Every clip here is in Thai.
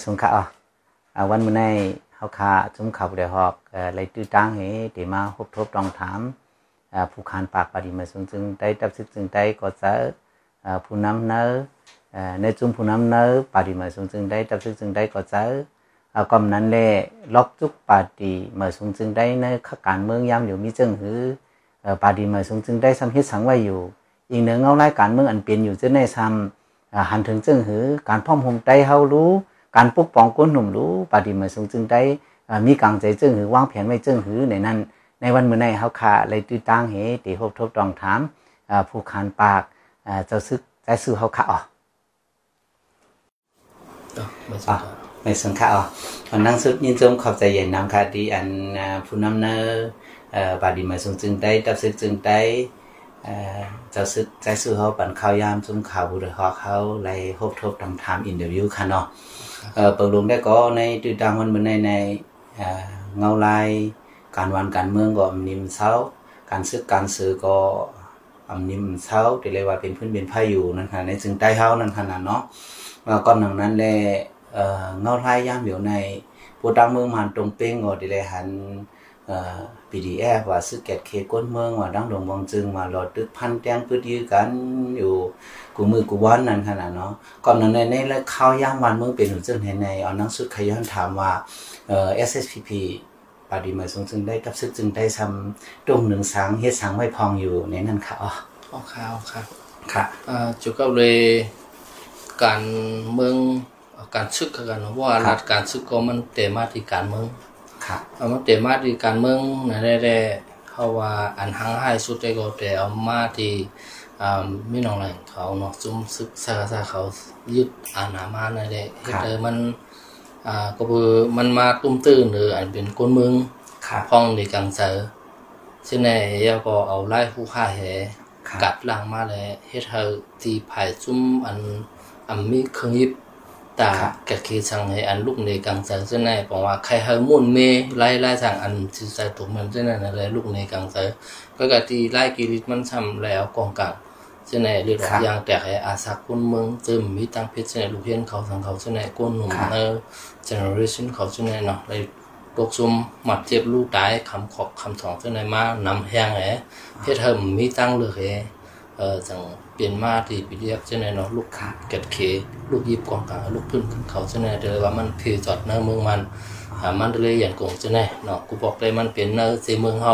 มาสงขะอะวันมื้อนี้เฮาคาจุ่มข่าวได้ฮอกเอ่อเลตื้อตังให้ที่มาพบทบตองถามอ่าผู้คานปากปฏิมาสงจึงได้ตับซึกจึงได้ก็จะอ่าผู้นำเนอเอ่อในจุ่มผู้นำเนอปฏิมาสงจึงได้ตับซึกจึงได้ก็จะอ่ากำนั้นแลล็อกจุกปาฏิมาสงจึงได้ในข้าการเมืองยามอยู่มีจึงหือเอ่อปฏิมาสงจึงได้สำเฮ็ดสังไว้อยู่ อีกหนึ่งเอารายการเมืองอันเป็นอยู่จะในซ้ำอ่าหันถึงจึงหือการพ่อมหมใจเฮารู้ การปกป้องคนหนุ่มรู้ปฏิมาสงจึงได้อ่ามีกางใจจึงหือวางแผนไว้จึงหือในนั้น ในวันมื้อนี้เฮาค่ะเลยตื้อตั้งเหติพบทบต้องถามอ่าผู้คานปากอ่าเจ้าซึกใจซื้อเฮาค่ะอ๋ออะไม่ใช่อะครับในสังขะอ๋อวันนั้นสุดยินจมขอบใจเย็นนำค่ะที่อันอ่าผู้นำเนอเอ่อปฏิมาสงจึงได้ตับซึกจึงได้เอ่อเจ้าซึกใจซื้อเฮาปันข้าวยามจุมข่าวบุรีฮอกเขาเลยพบทบต้องถามอินเตอร์วิวค่ะเนาะ เออเปิดลงได้ก็ในตื่นตางวันมื้อในในเงาลายการวันการเมืองก็อำนิมเช้า การซึกการซื้อก็อำนิมเช้าที่เรียกว่าเป็นพื้นเป็นไผอยู่นั่นค่ะในจึงใต้เฮานั่นขนาดเนาะแล้วก่อนหนังนั้นแลเอ่อเงาลายยามอยู่ในผู้ตางเมืองมันตรงเป้งก็ที่เลยหันเอ่อ PDF ว่าซึกแกดเคก้นเมืองว่าดังดงวังจึงมาหลอดตึกพันแตงพืชยือกันอยู่กูมือกูวันนั่นขนาดเนาะก่อนหน้านั้นในแล้วข้าวย่างวันเมืองเป็นหนุนซึ่งในในเอาหนังสุดขย้อนถามว่าเอ่อ SSPP ปาดีมาทรงจึงได้กับซึกจึงได้ทำตรงหนึ่งสังเฮ็ดสังไว้พองอยู่ในนั้นค่ะอ๋อข้อข่าวครับค่ะอ่าจุดกับเลยการเมืองการซึกคือกันเนอะเพราะว่ารัฐการซึกก็มันเตะมาที่การเมืองค่ะ เอามาเตะมาที่การเมืองนั่นแหละเขาว่าอันหังให้สุดได้ก็แต่เอามาที่อ่ามีน้องอะไรเขาเนาะจุ่มซึกซาซาเขายึดอาณามานั่นแหละเฮ็ดให้มันอ่าก็คือมันมาตุ้มตื้นหรืออันเป็นคนเมืองค่ะพ้องในกังเซอร์ซึ่งในเยาก็เอาไล่ผู้ฆ่าแหค่ะกัดหลังมาเลยเฮ็ดให้ตีภายซุ่มอันอันมีเครื่องยิบ ตาครับกะคือสังให้อันลูกในกังเซอร์ซึ่งในบอกว่าใครเฮามุ่นเมไล่ไล่สั่งอันสิใส่ถุงมันซึ่งในนั่นแหละลูกในกังเซอร์ก็กะตีไล่กิริตมันทำแล้วกองกลางซึ่งในเรื่องอย่างแต่ให้อาศักคนเมืองจึมมีตังเพชรซึ่งในลูกเฮียนเขาสังเขาซึ่งในก้นหนุ่มเนอ generation เขาซึ่งในเนาะเลยตกซุมหมัดเจ็บลูกตายคำขอบคำสองเจ้าไหนมานำแห้งแหเฮ็ดเฮิมมีตั้งเลยแหเอ่อจังเเปลี่ยนมาที่ปีเรียกเช่นเนาะลูกขาดเก็ดเค ลูกยีบกองกาลูกพื้นขึ้นเขาเช่นเดียวว่ามันคือจอดเนื้อเมืองมันหามันเลยอย่างกงเช่นเนาะกูบอกเลยมันเปลี่ยนเนื้อเสเมืองเฮา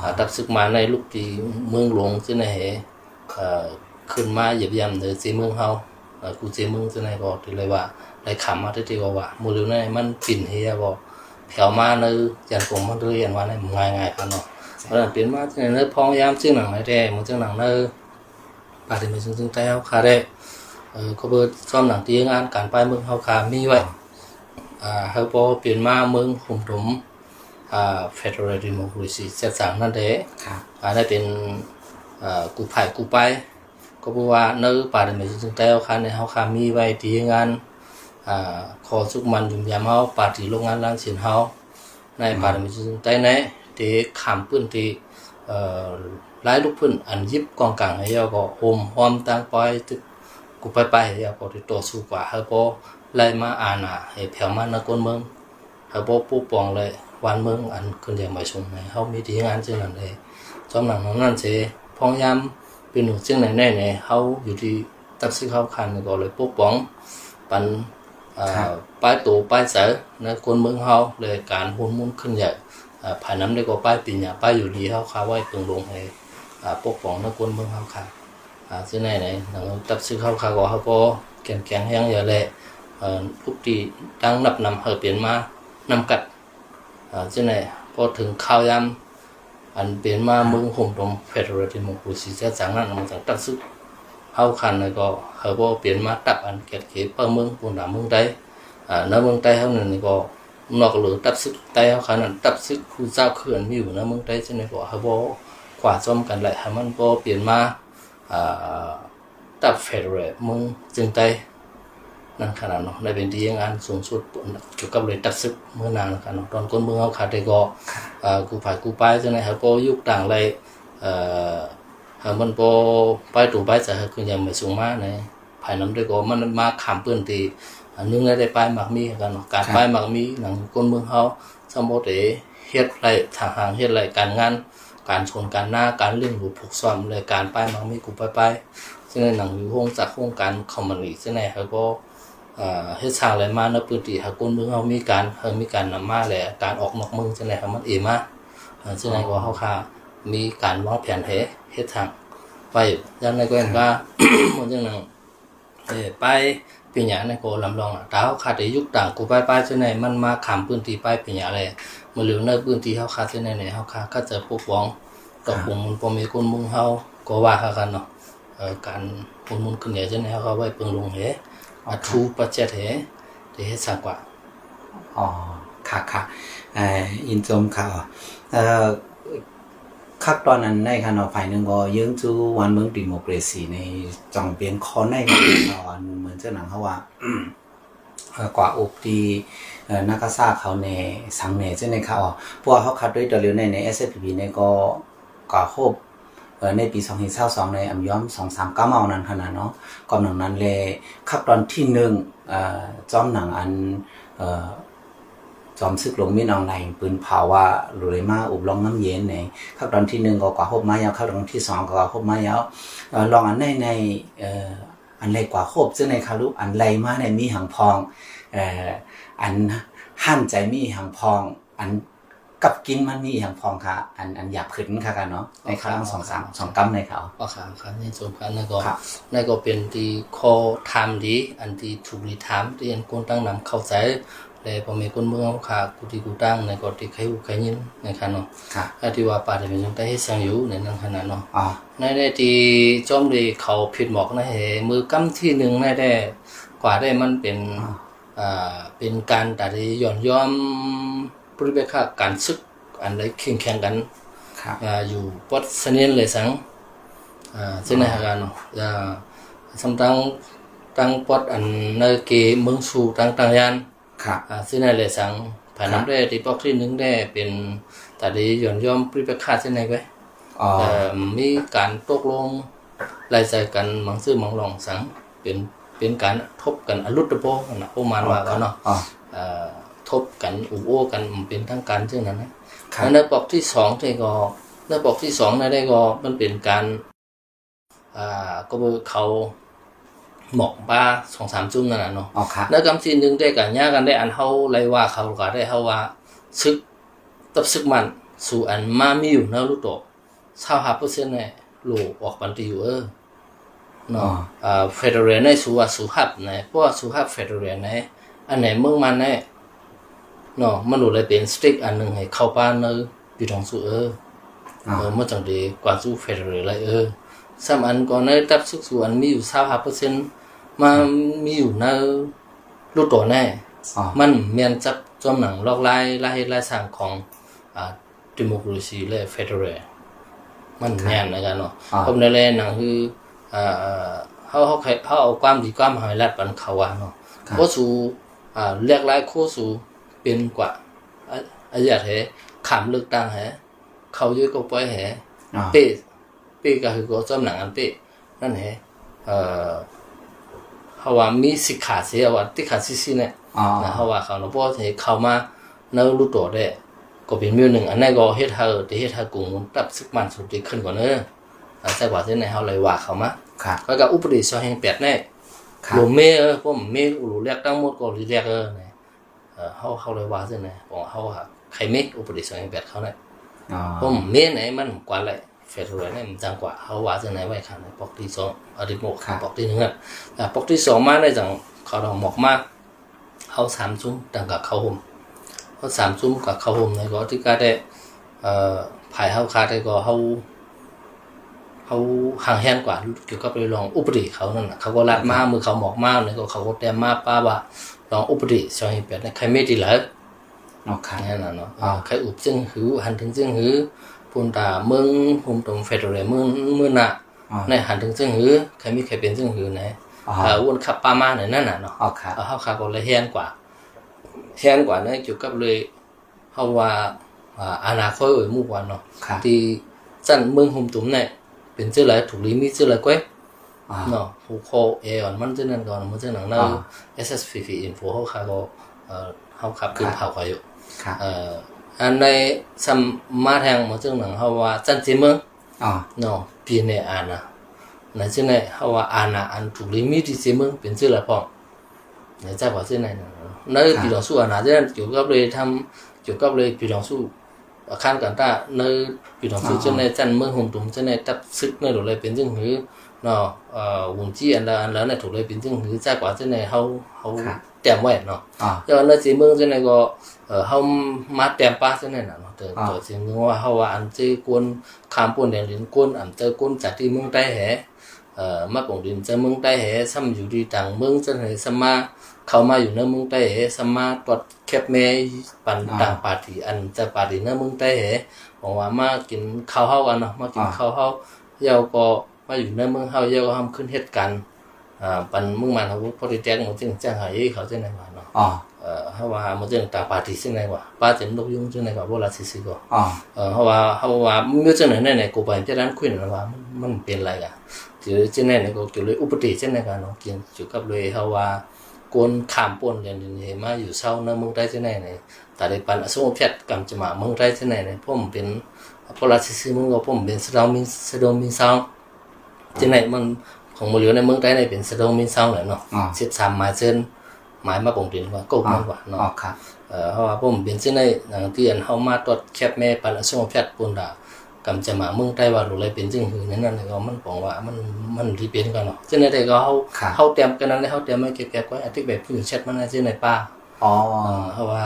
หาดับศึกมาในลูกที่เมืองหลวงเช่นเหขึ้นมาหยียบยำเนื้อเสเมืองเฮากูเสเมืองเช่นบอกทีเลยว่าได้ขำมาที่ที่ว่าโมเดลนิธิมันปิ่นเฮียบอกแถวมาเนื้ออย่างกงมันเลยอย่าว่าในง่ายง่ายพันเนาะเพราะนั้นเปลี่ยนมาเนื้อพองยามซึ่งหนังไหนแดงมึงซึ่งหนังเนื้อ ma nữ dàn cùng mất đứa dàn ma này ngày ngày ăn rồi đó là biến ma này nó phong yam chương nặng này đây một chương nặng nơi bà thì mình chương chương tay hao khá đây có bơ xóm nặng tiếng ăn cản bay mương hao khá mi vậy à hơi po biến ma mương hùng trúng à federal democracy sẽ sáng นั่นเด้ค่ะอันนี้เป็นเอ่อกูไผ่กูไป ก็บอกว่าเนื้อป่าเดมิซึ่งแต่เอาคันในเฮาคามีไว้ที่งานอ่าขอสุกมันยุ่มยามเฮาปาที่โรงงานร้านสินเฮาในป่าเดมิซึ่งแต่ในที่ขามปื้นที่เอ่อ หลายลูกพื้นอันยิบกองกลางให้เฮาก็โฮมหอมตั้งปอยตึกกูไปไปให้เฮาก็ที่ต่อสู้กว่าเฮาก็ไล่มาอาณาให้แผ่วมาในคนเมืองเขาบอกปกป้องเลยวันเมืองอันคนเดียวมาชมไหนเขามีที่งานจึงนั้นเลยจอมหนังนั้นนั่นเจพองยามเป็นหนูจึงไหนแน่เนี่ยเขาอยู่ที่ตักซิเขาคันก็เลยปกป้องปันอ่าครับป้ายตัวป้ายเสือในคนเมืองเขาเลยการหุ่นมุนขึ้นใหญ่อ่าภายน้ำได้ก็ป้ายปีนยาป้ายอยู่ดีเขาคาไว้เปิงลงให้อ่า ปกป้องในคนเมืองเขาค่ะอ่าซึ่งไหนไหนหนังตักซิเข้าคาก็เขาก็แข็งแข็งแห้งอย่าเลยเอ่อทุกทีตั้งนับนำเฮอเปลี่ยนมานำกัดอ่าเจ้าไหนพอถึงข้าวยำอันเปลี่ยนมาเมืองห่มตรงเฟดรัลดิโมคราซีจะจังนั้นมันจังตักซึกเฮาคันแล้วก็เฮาบ่เปลี่ยนมาตับอันเกตเขเปิ้เมืองปุ่นดาเมืองใดอ่าในเมืองใต้เฮานั่นนี่ก็นอกเหลือตับซึกใต้เฮาคันนั้นตับซึกผู้เจ้าเขื่อนมีอยู่ในเมืองใต้เจ้าไหนก็เฮาบ่ ขวาจอมกันแหละให้มันบ่เปลี่ยนมาอ่าตับเฟดรัลเมืองจึงใต้นั่นขนาดเนาะในเป็นที่งานสูงสุดเกี่ยวกับเลยตัดซึกเมื่อนานนะครับเนาะตอนคนเมืองเขาขาดได้ก็อ่ากูผ่ายกูไปจังได๋ครับก็ยุคต่างเลยเอ่อหามันบ่ไปตู่ไปจะให้คือยังไม่สูงมากในภายน้ำด้วยก็มันมาขามเปื้อนที่อันนึงได้ป้ายหมักมีกันเนาะการป้ายหมักมีหนังคนเมืองเฮาสมบูรณ์เฮ็ดไรทางหางเฮ็ดไรการงาน การชนกันหน้าการเรื่องหรูผูกซ้อมเลยการป้ายมังไม่กูไปไป้ายซึ่งในหนังอยู่ห้องจากห้องการคอมมอนีซึ่งในเขาก็เฮ็ดสางอะไรมาเนื้อปืนตีฮักกุนเมืองเขามีการเขามีการนำมาแหละการออกนอกเมืองซึ่งในเขามันเอมาซึ่งในว่าเขาค่ะมีการวางแผนเฮ็ดทางไปยันในก็เห็นว่ามันจังนั้เออไปปีญญาในโกลำลองอะดาวขาดยุคต่างกูไปไปซึ่งในมันมาขำมปืนตีไปปีญญาเลย มาเหลือในพื้นที่เฮาดเส้นไหนเฮาคาดก็จะพวกฟ้องกับผมมันพอมีคนมุ่งเฮาก็ว่าหากันเนาะการคนมุ่งขึ้นใหญ่จังได๋เฮาก็ไว้เปิงลงเหอาทูประเจตเหเดเฮ็ดสากว่าอ๋อค่ะค่ะเอ่ออินจมค่ะเอ่อคักตอนนั้นในคันเอาฝ่ายนึงก็ยึงจูวันเมืองดิโมเกรซีในจ่องเปียงคอในตอนเหมือนเจ้าหนังเขาว่า กว่าอบดี นักษาเขาในสังเนเจ้าในเขาพวกเขาคัดด้วยตัวเร็วในใน SFP ในก็ก็ครบเออในปี2022ในอัมย้อม23ก้าเมานั้นขนาดเนาะก่อนหนังนั้นเลยคักตอนที่หนึ่งเออจอมหนังอันเออจอมซึกลงมินออนไลน์ปืนเผาว่าลุเลยมาอุบลองน้ำเย็นในขั้นตอนที่หนึ่งก็กว่าหบมายาวขั้นตอนที่สองก็กว่าหบมายาวลองอันในในเอออันไรกว่าหบซึ่งในคารุอันไรมาในมีหังพองเอ่อ อันห้ามใจมีหังพอง อันกับกินมันมีหังพองค่ะ อันอันหยาบขึ้นค่ะกันเนาะในครั้งสองสามสองกัมในเขาอ๋อครับครับนี่ส่วนกันนั่นก็ครับนั่นก็เป็นที่คอทำดีอันที่ถูกดีทำที่อันคนตั้งนำเข้าใจเลยพอมีคนเมืองค่ะกูที่กูตั้งในก็ที่ใครหูใครยินนะครับเนาะค่ะถ้าที่ว่าป่าจะเป็นจังได้ให้เสียงอยู่ในนั้นขนาดเนาะอ๋อในได้ที่จอมดีเขาผิดหมอกนะเฮมือกำที่หนึ่งในได้กว่าได้มันเป็นอ่า เป็นการตัดย่อนย้อมปริเวณค่าการซึกอันใดแข่งแข่งกันครับอ่าอยู่ปอดเสนียนเลยสังอ่าซึ่งในหาการเนาะอ่าสำตังตังปอดอันในเกเมืองสูตังตังยานครับอ่าซึ่งในเลยสังผ่านน้ำได้ที่ปอกที่หนึ่งได้เป็นตัดย่อนย้อมปริเวณค่าซึ่งในไว้อ๋อเอ่อมีการตกลงรายใจกันมังซื้อมังลองสังเป็น เป็นการทบกันอรุตโปนะโอมานว่ากันเนาะอ๋อเอ่อทบกันอุโอกันมันเป็นทั้งการซึ่งนั้นนะครับแล้วในปอกที่สองที่ก็ในปอกที่สองในได้ก็มันเป็นการอ่าก็คือเขาหมอกบ้าสองสามจุ่มนั่นน่ะเนาะอ๋อครับแล้วกำซีหนึงได้กันยากันได้อันเฮาไรว่าเขาก็ได้เฮาว่าซึกตับซึกมันสู่อันมามีอยู่ในรูโตชาวหาเปอร์เซ็นต์เนี่ยโลออกปันติอยู่เออ เนาะอ่าเฟเดเรนในสู่ว่าสู่หับเนี่ยเพราะว่าสู่หับเฟเดเรนเนี่ยอันไหนเมืองมันเนี่ยเนาะมันรู้เลยเป็นสติ๊กอันหนึงให้เข้าบ้านในปีทองสู่เอออ๋อเออเมื่อจังดีกว่าสู่เฟเดเรนเลยเออสามอันก่อนในตับซึกสู่อันมีอยู่ชาวหาเปอร์เซ็นต์มามีอยู่ในรูโตแน่อ๋อมันเมียนจับจอมหนังลอกลายลายลายสั่งของอ่าดิโมคราซีและเฟเดเรลมันแม่นนะกันเนาะอ่าผมในแลหนังคือ อ่าเฮาเฮาเฮาเอาความดีความหายรัดปันเขาว่าเนาะโคสูอ่าเรียกลายโคสูเป็นกว่าอะอะยาแฮขามเลือกตั้งแฮเขาเยอะก็ปล่อยแฮอ๋อเป้เป้ก็คือก็จอมหนังอันเป้นั่นแฮเอ่อเฮาว่ามีสิกขาเสียว่าติขาซิซิเนี่ยอ๋อนะเขาว่าเขาเนาะเพราะว่าที่เขามาเนื้อรู้ตัวได้ก็เป็นมิวหนึ่งอันนั้นก็เฮ็ดเฮาที่เฮ็ดเฮากุงตับซึกมันสุดที่ขึ้นกว่าเนื้ออ่าใส่กว่าที่ไหนเฮาเลยว่าเขามา ครับก็กับอุปนิสัยแห่งแปดแน่ครับหลวงเมเออพวกเมอุลุเรียกตั้งหมดก็เรียกเออเนี่ยเออเฮาเฮาเลยว่าที่ไหนบอกเฮาว่าใครเมอุปนิสัยแห่งแปดเขาเนี่ยอ๋อเพราะเมไหนมันกว่าเลยเฟดรวยเนี่ยมันจังกว่าเฮาว่าที่ไหนไว้คันปอกที่สองอดีตหมกปอกที่หนึ่งอะอ่าปอกที่สองมาได้จังเขาดอกหมอกมากเขาสามซุ้มต่างกับเขาห่มเขาสามซุ้มกับเขาห่มในก็ที่ก็ได้เอ่อภายเขาคาได้ก็เขา เขาห่างแหนกว่าเกี่ยวกับเรื่องลองอุปริเขานั่นน่ะเขาก็รัดมามือเขาหมอกมากเนี่ยก็เขาก็แต้มมาป้าว่าลองอุปริชอยเป็ดใครไม่ดีเลยอ๋อครับนั่นน่ะเนาะอ่าใครอุบจึงหือหันถึงจึงหือพูนตาเมืองภูมิตรงเฟดเรเมืองเมืองน่ะอ๋อในหันถึงจึงหือใครมีใครเป็นจึงหือไหนอ๋อเอ่ออ้วนขับป้ามาเนี่ยนั่นน่ะเนาะอ๋อครับเอาเฮาคาก็เลยแฮนกว่าแฮนกว่าเนี่ยเกี่ยวกับเลยเฮาว่าอ่าอนาคตเอ้ยมู่วันเนาะครับที่จันเมืองหุมตุ้มเนี่ย เป็นชื่ออะไรถูกลีมีชื่ออะไรก้อยอ่าเนาะผู้โคเอออนมันจะนั่นก่อนมันจะหนังเนาะ SSPP info เขาคาก็เอ่อเขาขับขึ้นเผาเขาอยู่ครับเอ่ออันในสัมมาแทงมันจะหนังเขาว่าจันจิมึงอ๋อเนาะปีในอานะนั่นจะไหนเขาว่าอานะอันถูกลิมิตที่จิมึงเป็นชื่ออะไรพ่อในใจว่าจะไหนนะนั่นปีหลงสู้อานะจะเกี่ยวกับเลยทำเกี่ยวกับเลยปีหลงสู้ ข้านกันตาเนื้ออยู่ตรงซื้อเจ้าในจันเมื่อหุ่นตุ้มเจ้าในตับซึกในถูกเลยเป็นจึงหือเนาะเอ่อหุ่นจี้อันละอันแล้วเนถูกเลยเป็นจึงหือจ้ากว่าเจ้าในเขาเขาเต็มไว้เนาะย้อนเนื้อสีเมืองเจ้าในก็เอ่อเขามาเต็มป้าเจ้าในน่ะเนาะเตอตัวสีเมืองว่าเขาว่าอันเจี้กุนขามปุ่นแดงลิ้นกุนอันเจอกุนจากที่เมืองใต้แหเอ่อมาปงดินเจ้าเมืองใต้แหซ้ำอยู่ดีต่างเมืองเจ้าในสมาเขามาอยู่ในเมืองใต้แหสมาตรวจ แคบแม่ปันต่างปาร์ตี้อันจะปาร์ตี้เนื้อมึงใต้เหบอกว่ามากินข้าวเฮากันเนาะมากินข้าวเฮาเยาก็มาอยู่เนื้อมึงเฮาเยาก็ทำขึ้นเฮ็ดกันอ่าปันมึงมันเขาพอดีแจ้งมันจึงแจ้งหายเขาจะไหนมาเนาะอ๋อเอ่อเขาว่ามันจะตาปาติสิ่งไหนวะป้าจะนกยุงสิ่งไหนวะโบราณสิสิก็อ๋อเออเขาว่าเขาว่าเมื่อจังไหนไหนกูไปจะนั้นคุยนะว่ามันมันเป็นอะไรกันจือจังไหนไหนก็เกี่ยวเลยอุปติจังไหนกันเนาะเกี่ยวเกี่ยวกับเลยเขาว่า กวนขามปนเรียนเห็นมาอยู่เศร้านื้อเมืองได้จังไหนไหนแต่ในปันอสมเพชกำจะมาเมืองได้จังไหนไหนผมเป็นโบราณสิสิมึงก็ผมเป็นสะดอมินสะดอมินซาวจังไหนมันของมือเหลือในเมืองได้ในเป็นสะดอมินซาวเลยเนาะอ๋อสิบสามมาเส้นหมายมาบ่งดินว่าก็มันว่าเนาะครับเอ่อเพราะว่าผมเป็นสิ่งในหนังที่อันเฮามาตรวจแคบแม่ปันอสมแพทย์ปนดา กำจะมาเมืองไต้ว่ารู้เลยเป็นจึงหือนั้นนั่นก็มันบอกว่ามันมันที่เป็นกันเนาะซึ่งในใดก็เฮาครับเฮาเตรียมกันนั้นแล้วเฮาเตรียมไว้เก็บๆไว้อาทิตย์แบบผู้แชทมันซึ่งในป่าอ๋อเอ่อเพราะว่า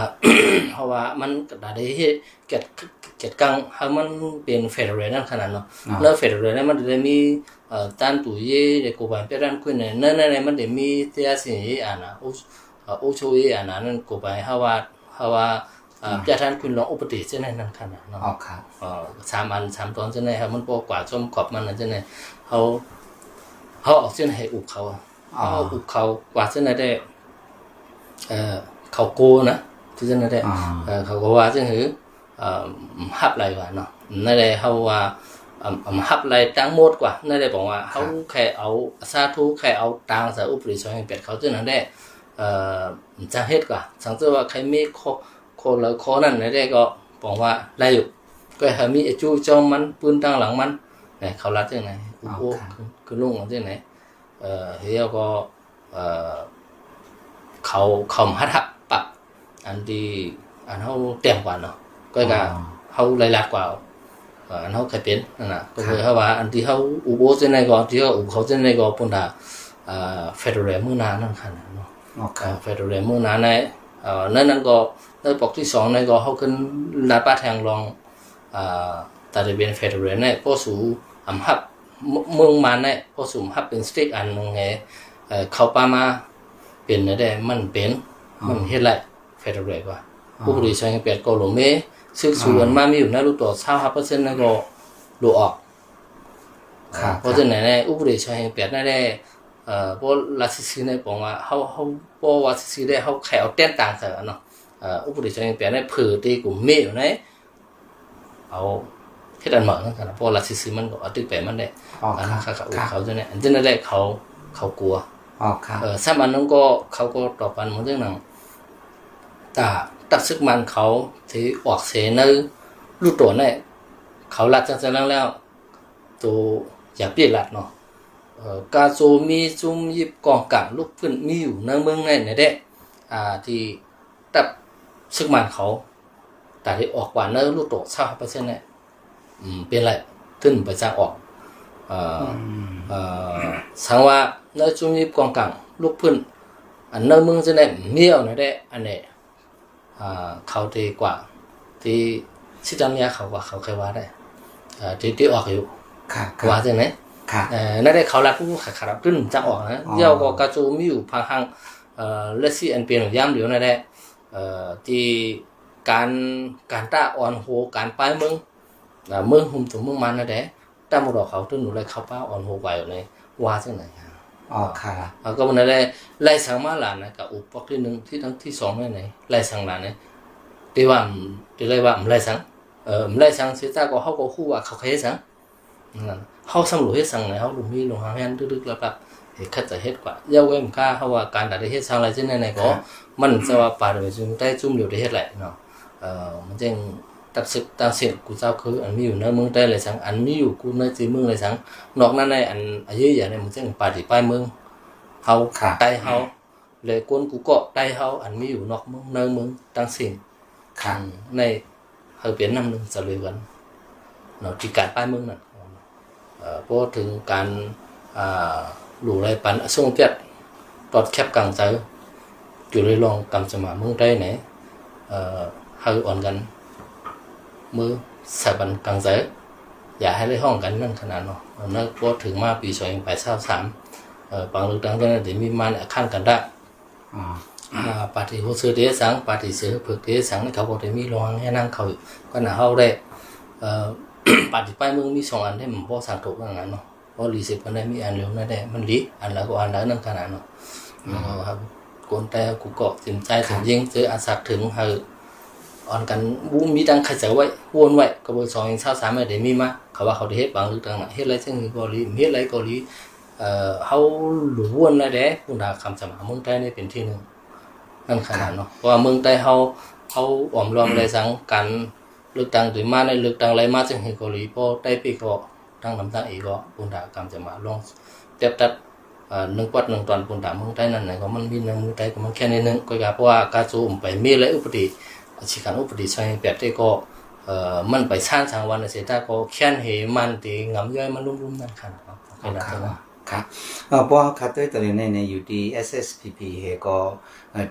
เพราะว่ามันก็ได้เฮ็ดเก็ดเก็ดกังเฮามันเป็นเฟเดเรลนั่นขนาดเนาะแล้วเฟดเรลเนี่ยมันจะมีเอ่อตันตุเย่เด็กกูไปเป็นคุยเนี่ยนั่นนั่นมันจะมีเสียสิ่งอะนะอุอุชูเย่อะนะนั่นกูไปฮาวาฮาวาเอ่อจะท่า นคุณลองอุปติเช่นนั้นนั่นขนาดเนาะอ๋อครับเอ่อสามอันสามตอนเช่นนั้นครับมันพอกว่าจมขอบมันนั่นเช่นนั้นเขาเขาออกเช่นให้อุบเขาเขาอุบเขากว่าเช่นนั้นได้เอ่อเขาโกนะที่เช่นนั้นได้อ๋อเอ่อเขาก็ว่าจังหือเอ่อฮับไรวะเนาะนั่นแหละเขาว่าเอ่อฮับไรตั้งหมดกว่านั่นแหละบอกว่าเขาแค่เอาสาธุแค่เอาตังค์ใส่อุปริชอยเป็ดเขาจึงนั้นได้เอ่อจะเฮ็ดกว่าสังเกตว่าใครมีโคโคแล้วโคนั่นนั่นได้ก็บอกว่าได้อยู่ก็ให้มีไอ้จู้จอมมันปืนตั้งหลังมันเนี่ยเขารัดจังไหนโอ้โหคือคือลุงของจังไหนเอ่อเฮียก็เอ่อเขาเขามาทับปรับอันที่อันเขาเต็มกว่าเนาะก็ก็เขารายลัดกว่าเอ่ออันเขาเคยเป็นนั่นน่ะก็คือเขาว่าอันที่เขาอุโบสถในก็ที่เขาอุเขาเจในก็ปุ่นดาเอ่อเฟดเรลมือนานนั่นค่ะเนาะอ๋อครับเฟดเรลมือนานในเอ่อนั่นนั่นก็ ในปกที่สองในก็เขาขึ้นลาดป้าแทงลองเอ่อแต่จะเป็นเฟดเรลในพอสูอำหับเมืองมันในพอสูอำหับเป็นสติ๊กอันนึงไงเอ่อเขาป้ามาเป็นได้มันเป็นมันเฮ็ดไรเฟดเรลกว่าผู้บริษัทเปลี่ยนก็หลงเมซึ่งส่วนมามีอยู่ในรูปตัวเท่าห้าเปอร์เซ็นต์นั่นก็ดูออกครับเพราะฉะนั้นเนี่ยอุปริชัยเปลี่ยนนั่นแหละเอ่อพวกลาซิซีเนี่ยบอกว่าเขาเขาพวกวาซิซีเนี่ยเขาแข่เอาเต้นต่างกันเนาะเอ่ออุปริชัยเปลี่ยนเนี่ยเผือตีกลุ่มเมอยู่ในเอาที่ดันเหมือนกันนะเพราะลาซิซีมันก็เอาติ๊กแปมันได้อ๋ออันคนั้รันบเขาครับเขาจะเนี่ยอันนั้นแหละเขาเขากลัวอ๋อครับเออซ้ำอันนั้นก็เขาก็ตอบปันเหมือนเรื่องนั้นแต่ตัดซึกมันเขาที่ออกเสนอรูปตัวเนี่ยเขาลัดจังจังแล้วตัวอย่าเปลี่ยนลัดเนาะเออกาโจมีจุมยิบกองกลางลูกพื้นมีอยู่ในเมืองในเนี่ยเด้อ่าที่ตัด ซึกมันเขาแต่ที่ออกกว่าเนื้อรูปตัวเท่าเปอร์เซ็นต์เนี่ยอืมเป็นไรขึ้นไปจ้างออกเอ่อเอ่อสังว่าในจุมยิบกองกลางลูกพื้นอันเนื้อมึงจะได้เมียวนะได้อันนี้อ่าเขาดีกว่าที่ชิดำยาเขาว่าเขาเคยว่าได้อ่าที่ที่ออกอยู่ครับคว่ารับใช่ไหมครับเอ่อนั่นได้เขาลัดผู้ขาขาดขึ้นจะออกนะอ๋อเดี๋ยวก็กระจูมีอยู่พังหังเอ่อเลสซี่อันเปลี่ยนย่ำเดียวนั่นได้เอ่อ ที่การการต้าอ่อนโหการป้ายเมืองอ่าเมืองหุ่มถึงเมืองมันนั่นแหละต้าหมดอกเขาถึงหนูเลยเขาป้าอ่อนโหไปอยู่ในว่าจังไหนครับอ๋อครับอ่าก็มันนั่นแหละไล่สังมาหลานนะกับอุปกรณ์ที่หนึ่งที่ทั้งที่สองนั่นไหนไล่สังหลานเนี่ยที่ว่าที่ไล่ว่าไม่ไล่สังเออไม่ไล่สังเสียใจก็เขาก็คู่ว่าเขาเคยสังนั่นเฮาสำรวจเฮ็ดสังไหนเฮาลุมีลงหางแฮนดึกๆแล้วแบบเฮ็ดคัดจะเฮ็ดกว่าเยาเว้มค่าเฮาว่าการได้เฮ็ดสังอะไรจังไหนก็ มันจะว่าป่าได้จุ่มได้จุ่มเดียวได้เฮ็ดแหละเนาะเอ่อมันจังตัดสึกตาเสียกูเจ้าคืออันมีอยู่ในเมืองใต้เลยสังอันมีอยู่กูในจีเมืองเลยสังนอกนั้นในอันอายุอย่างนี้มันจังปาดิป้ายเมืองเฮาใต้เฮาเลยกวนกูก็ใต้เฮาอันมีอยู่นอกเมืองในเมืองตังเสียงค่ะในเฮาเปลี่ยนนำนึงสะเลยกันเนาะที่การป้ายเมืองนั่นเอ่อพอถึงการอ่าหลู่ไรปันส่งเตียดตอดแคบกลางใจ อยู่เลยลองกำสมาเมืองใต้ไหนเอ่อเฮาอ่อนกัน มือสาบันกลางใจอย่าให้ได้ห้องกันนั่นขนาดเนาะนั่นพอถึงมาปีสองแปดเศร้าสามเอ่อปังลึกดังก็เดี๋ยวมีมันขั้นกันได้อ๋ออ่าปฏิโหสือเดสังปฏิเสือผึกเดสังนี่เขาบอกได้มีรองให้นั่งเขาก็น่าเฮาได้เอ่อปฏิไปเมืองมีสองอันได้มันบ่สังถูกอย่างนั้นเนาะเพราะรีสิบมันได้มีอันเร็วนั่นได้มันลีอันแล้วก็อันแล้วนั่นขนาดเนาะ ครับคนแต่กูเกาะสินใจถึงยิงเจออาสักถึงเฮาอ่อนกันบูมีดังใครจะไว้วนไว้ก็บ่สองเช้าสามได้มีมาเขาว่าเขาได้เฮ็ดบางลึกดังน่ะเฮ็ดไรจังก็ลีเฮ็ดไรก็ลีเอ่อเฮาหลุวนแล้วเด้ผู้ดาคำสมาเมืองใต้นี่เป็นที่หนึ่งนั่นขนาดเนาะเพราะว่าเมืองใต้เฮาเฮาอ่อมรวมในสังกันเลือกตั้งถึงมาในเลือกตั้งไรมาจึงเฮเกาหลีพอได้ปีก็ตั้งลำตั้งอีกก็ปุนดากรรมจะมาลงเต็บตัด นึ่งปัดหนึ่งตอนปุ่นดาเมืองใต้นั่นไหนก็มันมีในเมืองใต้ก็มันแค่นี้นึงก็อย่าเพราะว่าการจูมไปมีอะไรอุปติสิการอุปติใช้แบบที่ก็เอ่อมันไปสร้างทางวันเสียแต่ก็แค่นเหมันตีงำย่อยมันรุ่มๆนั่นขนาดเนาะขนาดนั้นครับเพราะคัดด้วยตัวนี้ในอยู่ที่ SSPP เฮก็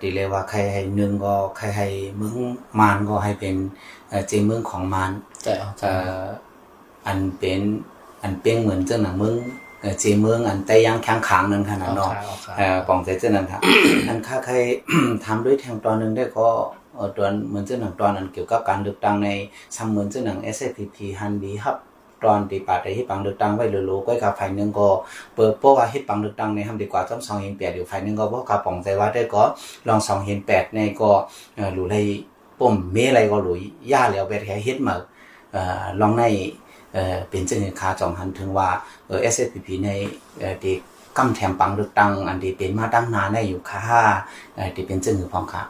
ตีเลยว่าใครให้หนึ่งก็ใครให้เมืองมานก็ให้เป็นเอ่อเจเมืองของมานแต่อันเป็นอันเป็นเหมือนเจ้าหนังเมือง เอ่อเจเมืองอันแต่ยังแข็งขังนั่นขนาดเอาเนาะขาเอาขาเอ่อปองใจเจ้านั้นครับอันค่าใครทำด้วยแทงตอนหนึ่งได้ก็เอ่อตอนเหมือนเจ้าหนังตอนนั้นเกี่ยวกับการเลือกตั้งในซ้ำเหมือนเจ้าหนัง SFPP ฮันดีครับ ตอนที่ปาได้เฮ็ดปังเลือกตั้งไว้โลๆก็กับฝ่ายหนึงก็เปิดเพราะว่าเฮ็ดปังเลือกตั้งในทำดีกว่าจอมสองเห็นแปดอยู่ฝ่ายหนึงก็บ่กาปองใจว่าได้ก็ลองสองเห็นแปดในก็เอ่อรู้เลยปุ่มเมอะไรก็รู้ย่าแล้วแบบแค่เฮ็ดมาเอ่อลองใน เอ่อเป็นจังคาจองหันถึงว่าเออ SFPP ในเอ่อที่กำแถมปังเลือกตั้งอันที่เป็นมาตั้งนานได้อยู่ค่ะเอ่อที่เป็นจังหือพองค่ะ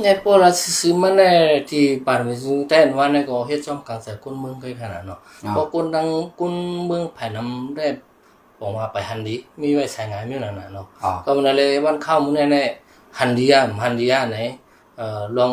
เนี่ยพวกเราซื้อมันเนี่ยที่ปานมิซุแต่วันนี้ก็เฮ็ดจ้อมกลางใส่คนเมืองเคยขนาดเนาะเพราะคนดังคนเมืองภายนำได้บอกว่าไปฮันดีมีไว้ใช้งานมีนั่นน่ะเนาะอ๋อก็มันเลยวันเข้ามื้อแน่ๆฮันดียามฮันดียาไหนเอ่อลอง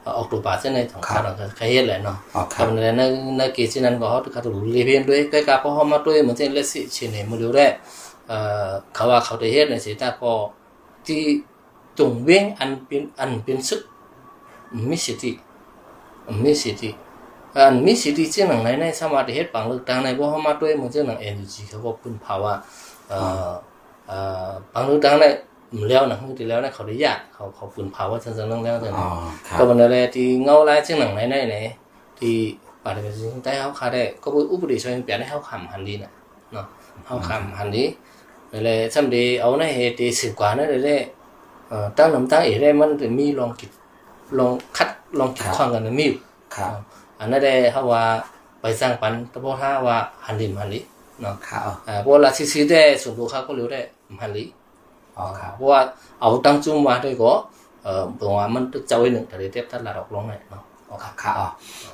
ได้กะสันคัดกะสันคัดตั้งหันถึงที่พ่อแม่คนเมืองแหสุดที่คนเมืองคนทั้งหลายฮันดีเนี่ยเฮาได้กะว่าฮันดีเนี่ยมันแม่นเนาะก็มันเลยในข้าวยามนั้นหลวเอาข้าวยามจังอีกนึงก็เปิดสังมาได้ในปี2023ก็บ่ถึงมาออกกัดรวมบาออกตัวบาเส้นในของเขาก็ใครเฮ็ดแหละเนาะ อ๋อ ก็ ค่ะ มันเลยใน ในเกจินั้นก็เฮาคัดรู้เรียนด้วยใกล้กับพอเฮามาด้วยเหมือนเช่นเลสิชิเนมื้อเดียวได้เอ่อเขาว่าเขาได้เฮ็ดในสิตาก็ที่จงเว้งอันเป็นอันเป็นซึกมีสิทธิมีสิทธิอันมีสิทธิเจ้าหนังไหนในสามารถเฮ็ดปังเลือกตั้งในบ่เฮามาด้วยเหมือนเจ้าหนัง NUG เขาก็พึ่งพาว่าเอ่อเอ่อปังเลือกตั้งในแล้วนะที่แล้วนะเขาได้ยากเขาเขาพึ่งพาว่าจังๆเรื่องแล้วแต่อ๋อนะค่ะก็มันเลยที่เงาลายเจ้าหนังไหนไหนไหนที่ปาฏิบัติสิ่งใต้เฮาคาได้ก็บ่อุปนิสัยเปลี่ยนให้เฮาคำหันดีน่ะเนาะเฮาคำหันดีเลยซำดีเอาในเหตุที่สิกว่านั้นเลยเอ่อตั้งน้ำตั้งอีกได้มันจะมีลองกิดลองคัดลองกิดข้องกันนะมีอยู่ค่ะอันนั้นได้ถ้าว่าไปสร้างปันแต่พอถ้าว่าหันดิมหันลิเนาะค่ะอ๋ออ่าเพราะว่าซีซีได้ส่วนตัวเขาก็เร็วได้หันลิ อ๋อค่ะเพราะว่าเอาตั้งจุ่มว่าได้ก็เอ่อตัวว่ามันตึกเจ้าไว้หนึ่งแต่เดี๋ยวเทียบทัดระดับลงเลยเนาะค่ะค่ะอ๋อ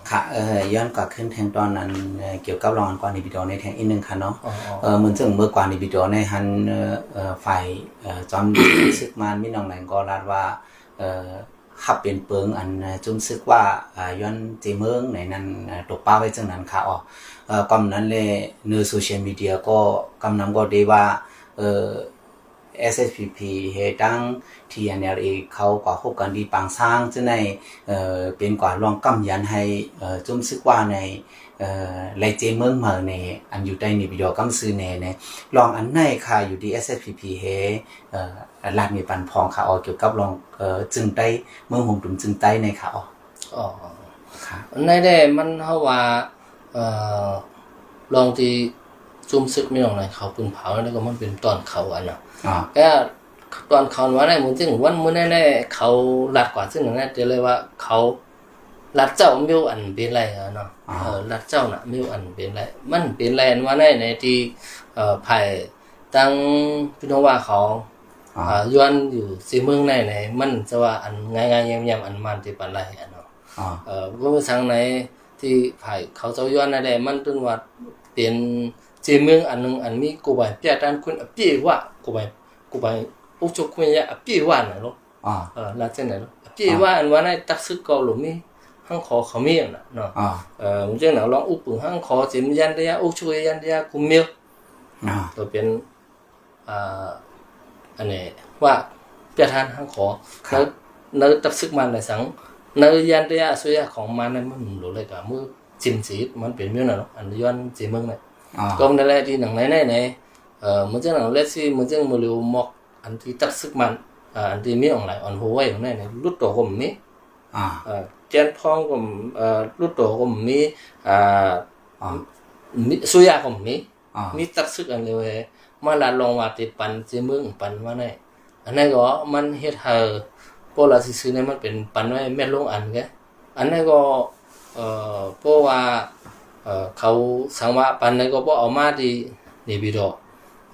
ค่ะเอ่อย้อนกลับขึ้นแทงตอนนั้นเอ่อเกี่ยวกับรางวัลกว่าในวิดีโอในแทงอีกหนึงค่ะเนาะอ๋ออ๋อเออเหมือนซึ่งเมื่อกว่าในวิดีโอในฮันเอ่อเอ่อฝ่ายเอ่อจอมซึกมานมีน้องไหนก็รัดว่าเอ่อขับเป็นเปิงอันเอ่อจุมซึกว่าอ่าย้อนเจเมืองในนั้นเอ่อตกป้าไว้จังนั้นค่ะอ๋อเอ่อกำนั้นเลยในโซเชียลมีเดียก็กำนำก็ได้ว่าเอ่อ SSPP เฮตั้ง TNLA เขากว่าพบกันดีปางสร้างจะในเอ่อเป็นกว่าลองกำยันให้เอ่อจุ่มซึกว่าในเอ่อไลเจเมืองมาในอันอยู่ใต้นิบยอกำซื้อในในลองอันไหนค่ะอยู่ดี SSPP เฮเอ่อลาดมีปันพองค่ะออเกี่ยวกับลองเอ่อจึงใต้เมืองหงตุ่มจึงใต้ในค่ะอ๋ออ๋อค่ะในได้มันเฮาว่าเอ่อลองที่จุ่มซึกไม่ลงไหนเขาปืนเผาแล้วก็มันเป็นตอนเขาอันน่ะอ๋อ ก็ตอนเขาว่าได้มึงจึงวันมื้อแน่ๆเขาลัดกว่าซึ่งนั่นจะเลยว่าเขาลัดเจ้ามิวอันเป็นไรอะเนาะเออลัดเจ้าน่ะมิวอันเป็นไรมันเป็นไรอันว่าในในที่เอ่อภายตั้งพี่น้องว่าเขาอ๋ออ่าย้อนอยู่สิเมืองในไหนมันจะว่าอันง่ายๆแยมๆอันมันที่ปานไรอะเนาะอ๋อเอ่อก็ทางไหนที่ภายเขาเจ้าย้อนนั่นแหละมันตึงว่าเป็น จีเมืองอันหนึงอันมีกูไปเปียด้านคุณอปีว่ากูไปกูไปอุจคุณยะอปีว่าน่ะเนาะอ๋อเออลาเจนน่ะเนาะอปีว่าอันว่าในตักซึกเกาหลุมีหังขอเขามีอะเนาะอ๋อเอ่อมันจังหนังลองอุปึงหังขอจิมยันเดียอุช่วยยันเดียกุมเมียวอ๋อตัวเป็นอ่าอันนี้ว่าเปียทานหังขอครัแล้บวแล้วตักซึกมันในสังเนื้อยันเดียสุยะของมันนั้นมันรู้เลยกับมือจิมสีมันเป็นเมียวน่ะเนาะอันย้อนจีเมืองเนี่ยอ๋อก็นั่นแหละ ที่หนังไหนไหนไหนเอ่อมันจะหนังเลสซี่มันจะมือเร็วมอกอันที่ตักซึกมันอ่าอันที่มีออนไลน์ออนหัวไว้ของนั่นเนี่ยรุดตัวก็มีอ๋อเอ่อเจนพองก็เอ่อรุดตัวก็มีอ่าอ๋อมีสุยาก็มีอ๋อมีตักซึกอันเลยเว้ยมาลาลองว่าติปันจีเมืองปันว่าไหนอันนั้นก็มันเฮ็ดให้พวกเราซื้อเนี่ยมันเป็นปันไว้แม่ลงอันแกอันนั้นก็เอ่อเพราะว่า เอ่อเขาสังว่าปันนั้นก็บ่เอามาที่นี่บิดอ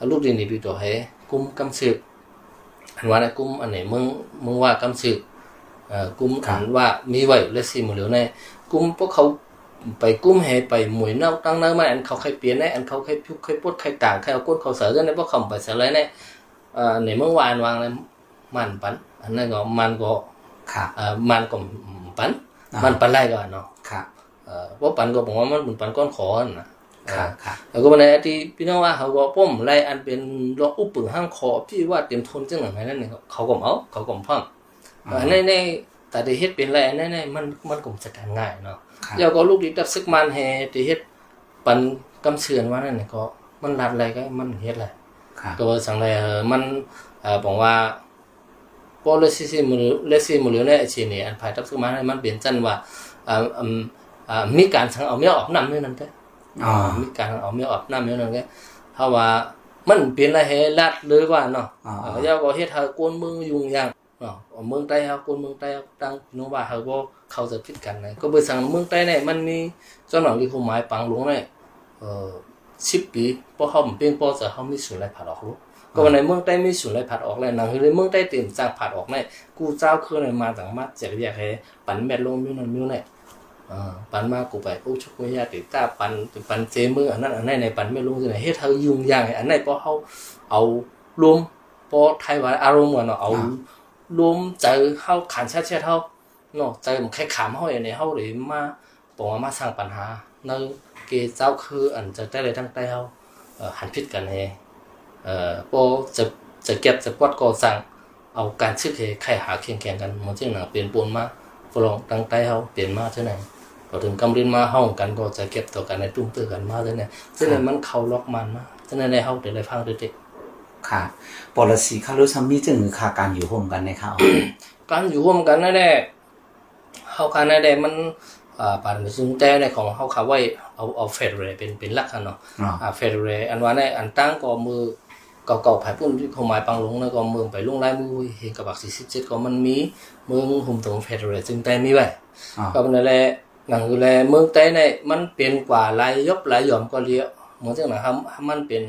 ลูกที่นี่บิดอให้กุมกำซึกอันว่านะกุมอันไหนมึงมึงว่ากำซึกเอ่อกุมอันว่ามีไว้และสิมื้อเหลียวในกุมพวกเขาไปกุ้มให้ไปหมวยนอกตั้งนั้นมาอันเขาใครเปลี่ยนในอันเขาใครพิวใครปวดใครต่างใครเอาก้นเขาเสือกันในพวกเขาไปเสือเลยในเอ่อในเมื่อวานวางเลยมันปันอันนั้นก็มันก็ค่ะเอ่อมันก็ปันอ่ามัมันปันไรก่อนเนาะ ค่ะเอ่อเพราะปันก็บอกว่ามันเป็นปันก้อนขอนะค่ะค่ะแล้วก็วันนี้ที่พี่น้องว่าเขาก็ป้อมไล่อันเป็นรออุปึงห้างคอพี่ว่าเต็มทนจังหนังนั่นนี่เขาก็เอาเขาก็พังอันนี้ในแต่ที่เฮ็ดเป็นไรอันนี้มันมันก็จัดการง่ายเนาะค่ะเดี๋ยวก็ลูกดิดับซึกมันแฮที่เฮ็ดปันกำเชือนว่านั่นนี่ก็มันรัดอะไรก็มันเฮ็ดอะไรค่ะก็สังเลยเออมันเอ่อบอกว่าพอเลซิซิมือเลซิมือเนี่ยไอ้ชีนี่อันภายดับซึกมันมันเปลี่ยนจันว่าอ่าอื มอ่ามีการสังเอาเมียออกน้ำด้วยนั่นแท้อ๋อมีการเอาเมียออกน้ำด้วยนั่นแท้เพราะว่ามันเปลี่ยนอะไรให้รัดเลยว่าเนาะอ๋อเออเดี๋ยวก็เฮ็ดให้กวนเมืองยุ่งยากเนาะเมืองใต้เฮากวนเมืองใต้เฮาตั้งน้องว่าเฮาบ่เข้าใจผิดกันนะก็เบิ่สั่งเมืองใต้เนี่ยมันมีเจ้าหน้าที่เขาหมายปังหลวงเนี่ยเอ่อ10ปีพอเฮาบ่เป็นพอจะเฮามีศูนย์ไรผัดออกรู้ก็วันในเมืองใต้มีศูนย์ไรผัดออกแล้วหนังคือในเมืองใต้เต็มสร้างผัดออกเนี่ยกูเจ้าคือในมาต่างมาจากอยากให้ปันแม่ลงมิวนั่นมิวเนี่ยอ่า ปันมากูไปโอ้ชกวิญญาติตาปันปันเจมืออันนั้นอันนั้นในปันไม่ลงจังได๋เฮ็ดให้ยุ่งยากอันนั้นพอเฮาเอารวมพอไทยว่าอารมณ์ว่าเนาะเอารวมใจเขาขันชาเชียเท่าเนาะใจมันแค่ขามเขาอย่างนี้เขาเลยมาบอกว่ามาสร้างปัญหาในเกเจ้าคืออันจะได้เลยทั้งใต้เขาหันพิษกันเฮเอ่อพอจะจะเก็บจะปวดก่อสร้างเอาการชื่อเฮใครหาเคียงแข่งกันมันจึงหนังเปลี่ยนปนมา ฝรั่งตั้งใต้เขาเปลี่ยนมาเท่าไหร่พอถึงกำลินมาห้องกันก็จะเก็บต่อกันในตุ้มเตื้อกันมาเท่าไหร่ซึ่งนั้นมันเข้าล็อกมันมาซึ่งนั้นในเขาเดี๋ยวได้ฟังเด็กๆค่ะปอลสีคารุซัมมีจึงค่ะการอยู่ร่วมกันในค่ะอ๋อการอยู่ร่วมกันนั่นแหละเฮากันนั่นแหละมันอ่าปานซึ่งแต่ในของเฮาเขาไว้เอาเอาเฟดเรเป็นเป็นหลักกันเนาะอ๋ออ่าเฟดเรอันว่าในอันตั้งก็มือ เก่าๆภายปุ่นที่เขาหมายปังลงแล้วก็เมืองไปลงลายมือเห็นกับบัก47ก็มันมีเมืองหุ่มตรงเฟดเรซึ่งแต่มีไว้อ๋อก็นั่นแหละหนังคือแลเมืองใต้เนี่ยมันเป็นกว่าหลายยบหลายหย่อมก็เรียกเหมือนจังนะครับมันเป็น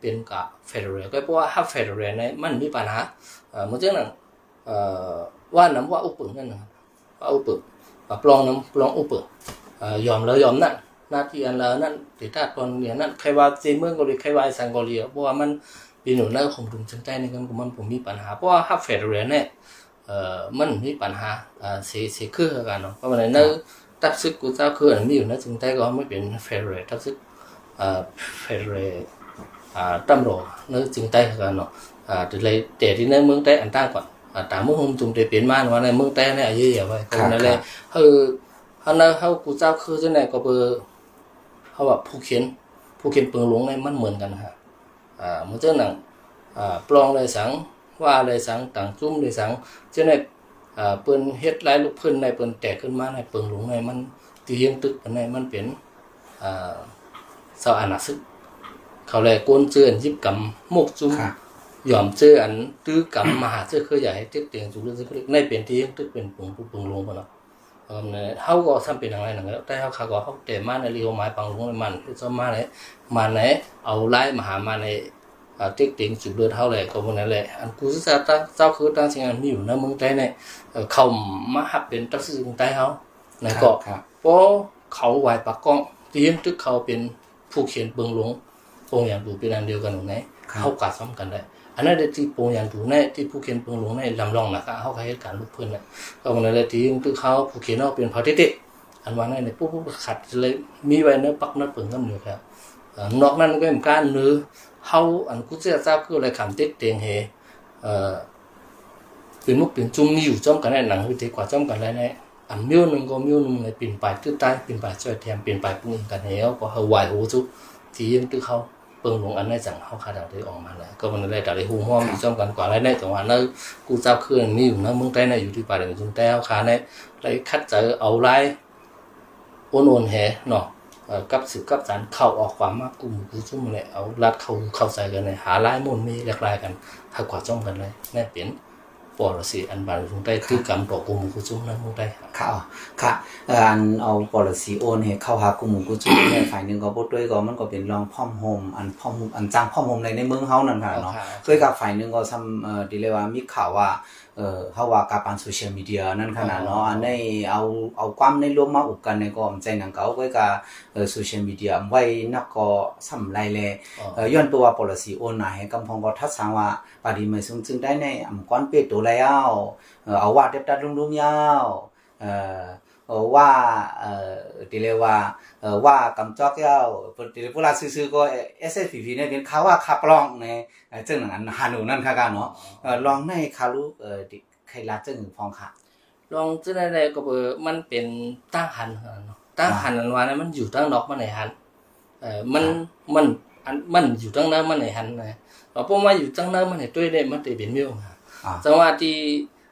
เป็นกับเฟดเรก็เพราะว่าถ้าเฟดเรเนี่ยมันมีปัญหาเอ่อเหมือนจังนั้นเอ่อว่าน้ำว่าอุปึงนั่นนะว่าอุปึงว่าปลองน้ำปลองอุปึงเอ่อยอมแล้วยอมนั่นหน้าที่อันแล้วนั่นติดตาตอนเนี่ยนั่นใครว่าเจเมืองก็เลยใครว่าสังก็เรียเพราะว่ามัน ปีหนุนแล้วคงถึงจังใจในกันมันผมมีปัญหาเพราะว่าถ้าเฟดเรเนี่ยเอ่อมันมีปัญหาเอ่อเสียเสียคือกันเนาะเพราะว่าในนั้นตับซึกกูเจ้าคืออันมีอยู่นะจึงแต่ก็ไม่เป็นเฟดเรตับซึกอ่าเฟดเรอ่าตำรวจนึกจึงแต่กันเนาะอ่าเลยแต่ที่ในเมืองใต้อันตั้งก่อนอ่าตามเมืองมจุงแต่เปลี่ยนมาว่าในเมืองใต้เนี่ยเยอะๆไว้ก็นั่นแหละเฮาเฮานะเฮากูเจ้าคือจังได๋ก็เบอร์เฮาว่าผู้เขียนผู้เขียนเปิงหลวงในมันเหมือนกันฮะ อ่ามื้อจังนั้นอ่าปลองเลยสังว่าเลยสังต่างจุ้มเลยสังจังได๋อ่าเปิ้นเฮ็ดหลายลูกเพิ่นในเปิ้นแตกขึ้นมาในเปิงหลวงในมันตีเฮียงตึกอันในมันเป็นอ่าเสาอานาซึกเขาเลยกวนเจือนยิบกำมกจุ้มครับยอมเจออันตื้อกำมหาเจอคือใหญ่ติ๊กเตียงจุกเรื่องคือในเป็นที่ตึกเป็นปุงปุงปุงลงพุ่นเนาะเออเนี่ยเฮาก็ทำเป็นอะ ไรนั่นก็แต่เฮาเขาก็เฮาแต่มาในเรียวหมายปังลงในมันคือจะมาไหนมาไหนเอาไล่มาหามาในอ่าติ๊กเตียงจุกเลือดเฮาเลยก็พุ่นนั่นแหละอันกูศึกษาตั้งเจ้าคือตั้งสิ่งอันมีอยู่ในเมืองไทยเนี่ยเอ่อเขามาหับเป็นตักซื่อเมืองไทยเฮาในก็ครับเพราะเขาไหวปากกล้องเตรียมตึกเขาเป็นผู้เขียนเบิงหลวงโปงอย่างดูเป็นอันเดียวกันหรือไงครับเขากัดซ้อมกันได้ อันนั้นที่โปงอย่างดูในที่ผู้เขียนเบิงหลวงในลำลองนะครับเขาเคยเหตุการณ์ลูกเพื่อนน่ะก็มันเลยที่ตึกเขาผู้เขียนเอาเป็นพอเด็อันว่าในในปุ๊บปุ๊บขัดเลยมีไว้เนื้อปักเนื้อเปิงกันอยครับเอ่อนอกนั้นก็เป็นการเนื้อเขาอันกูเจ้าทราบคืออะไรคำเต็กเตียงเฮเอ่อเป็นมุกเป็นจุ่มมีอยู่จ้อมกันในหนังวิธีกว่าจ้อมกันแล้วในอันมิ้วหนึ่งก็มิ้วหนึ่งในปีนป่ายตื้อใต้ปีนป่ายช่วยแถมปีนป่ายปุ้งกันเหวก็เฮาไหวหูจุที่ยังตื้อเขา เปิงลงอันได้สั่งเฮาคาดังได้ออกมาแล้วก็มันได้แต่ได้หูห้อมอยู่จ้อมกันกว่าแล้วในแต่ว่าในกูเจ้าเครื่องมีอยู่นะเมืองใต้เนี่ยอยู่ที่ป่าเดินจุงแต้วคาในไรคัดเจอเอาไล่โอนโอนแหเนาะเอ่อกับสืบกับสารเข้าออกความมากกลุ่มกูจุ่มเลยเอารัดเข้าเข้าใส่กันเลยหาไล่มุนมีหลากหลายกันถ้ากว่าจ้อมกันเลยแน่เปลี่ยน ปอลสิอันบานคงได้คือกรรมต่อกุมกุจุนั้นคงได้ครับค่ะค่ะเอ่ออันเอา policy โอนให้เข้าหากลุ่มกุจุในฝ่ายหนึงก็บ่ด้วยก็มันก็เป็นรองพร้อมโฮมอันพร้อมอันจ้างพร้อมโฮมในในเมืองเฮานั่นค่ะเนาะเคยกับฝ่ายหนึ่งก็ทำเอ่อดีเลยว่ามีข่าวว่า เอ่อเขาว่าการปันโซเชียลมีเดียนั่นขนาดเนาะอันในเอาเอาความในรวมมาอุกกันในก็ใจหนังเก่าไปกับเออโซเชียลมีเดียไว้นักก็สำไรแลเอ่อย้อนตัวว่า policy โอนมาให้กำพองก็ทัดสังว่าปาดีไม่ซึ่งจึงได้ในอำกวนเป็ดตัวแล้วเออเอาว่าเด็บตัดลุงๆยาวเอ่อเอ่อ ว่าเอ่อดีเลยว่าเอ่อว่ากำจอกยาวดีเลยพวกเราซื้อๆก็ SFPP เนี่ยเป็นข่าวว่าขับร้องในเอ่อเจ้าหนังอันฮานูนั่นค่ะกันเนาะเอ่อลองในคารุเอ่อดิใครลาเจ้าหนึ่งฟองค่ะลองจะได้ได้ก็เบอร์มันเป็นตั้งหันเนาะตั้งหันอันว่านะมันอยู่ตั้งนอกมันไหนหันเออมันมันอันมันอยู่ตั้งหน้ามันไหนหันนะเราพวกมาอยู่ตั้งหน้ามันไหนด้วยได้มันได้เป็นเมียวนะอ่าจังหวะที่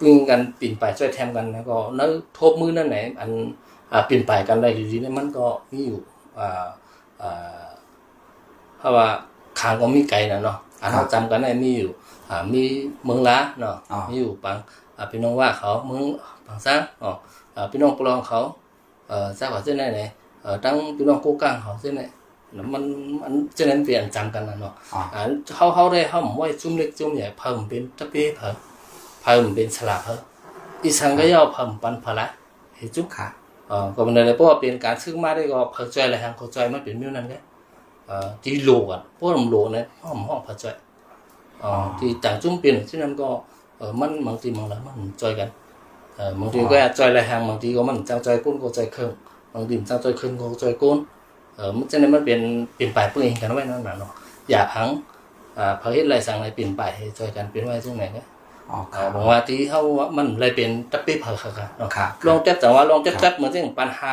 ด้ได้แต้มให้เฮามันจะมีนะเอ่อปาร์มิซุงได้ก็เอ่ออำยูเซปัตตาจุ่มเลยอำยูเซปันเลยจุ่มเลยว่าโฮมาเพ่งเป็นกันให้เป็นมหาไม่กันไว้จังไหนไงจังหวะพวกมีมาปัญหาไหนก็เปลี่ยนไปปึ้งนี่กันเปลี่ยนไปช่วยแทมกันมันเป็นไม่เหมือนกันเอ่อจังหวะนั้นเจ็ดจุ่มในเปลี่ยนไปปึงกันปีนไปช่วยแทมกันแล้วก็เนื้อทบมือนั่นไหนอันอ่าปีนไปกันได้ดีๆเนี่ยมันก็มีอยู่อ่าอ่าเพราะว่าขางก็มีไกลนะเนาะอันเราจำกันได้มีอยู่อ่ามีเมืองล้าเนาะอ๋อมีอยู่ปังอ่าพี่น้องว่าเขาเมืองปังซ้างเนาะอ่าพี่น้องปลองเขาเอ่อทราบว่าเส้นไหนไหนเอ่อตั้งพี่น้องกูกลางเขาเส้นไหนแล้วมันมันเส้นนั้นเปลี่ยนจำกันนะเนาะอ๋ออ่าเขาเขาได้เขาบอกว่าจุ่มเล็กจุ่มใหญ่เพิ่มเป็นตะเปีเพิ่ม เพิ่มเป็นสลับเพิ่มอีสังก็ย่อเพิ่มปันพละเห็นจุ๊ค่ะเอ่อก็มันเลยเพราะว่าเป็นการซื้อมาได้ก็เพิ่มใจอะไรทางเขาใจมันเป็นมิวนั่นแหละเอ่อที่โลกอะเพราะมันโลเนี่ยห้องห้องเพิ่มใจเอ่อที่ต่างจุ่มเป็นที่นั่นก็เออมันบางทีบางแล้วมันจอยกันเออบางทีก็จอยอะไรทางบางทีก็มันจังจอยก้นก็จอยเครื่องบางทีจังจอยเครื่องก็จอยก้นเออมันจะนั้นมันเป็นเปลี่ยนไปเปลี่ยนกันไว้นั่นน่ะเนาะอยากหังอ่าเพิ่มอะไรสั่งอะไรเปลี่ยนไปให้จอยกันเป็นไว้ตรงไหนเนี่ยอ๋อเอ่ค่ะอ บอกว่าที่เขาว่ามันเลยเป็นตะปีเผาค่ะค่ะเนาะค่ะลองจับแต่ว่าลองจับจับเหมือนที่ปัญหา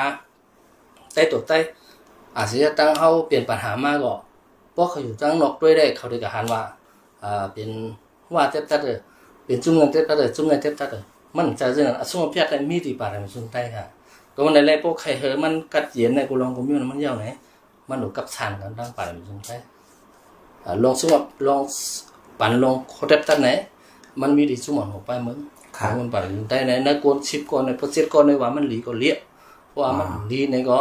ใต้ตัวใต้อาจจะตั้งเขาเปลี่ยนปัญหามากก็เพราะเขาอยู่ตั้งนอกด้วยได้เขาได้กับหันว่าอ่าเป็นว่าเจ็บตัดเลยเป็นจุ่มเงินเจ็บตัดเลยจุ่มเงินเจ็บตัดเลยมันจะเรื่องสุ่มเพียรแต่มีตีป่าในสุ่มใต้ค่ะก็มันในแรกพวกใครเหอมันกัดเย็นในกูลองกูมีมันยาวไหนมันหนูกับชันกันตั้งป่าในสุ่มใต้อ่าลองสุ่มลองปั่นลงโคเจ็บตัดไหน มันมีดีสุ่มหัวไปมึงค่ะมันไปแต่ในในกวนชิปก่อนในโปรเจกต์ก่อนในว่ามันหลีก็เลี้ยเพราะว่ามันหลีในก็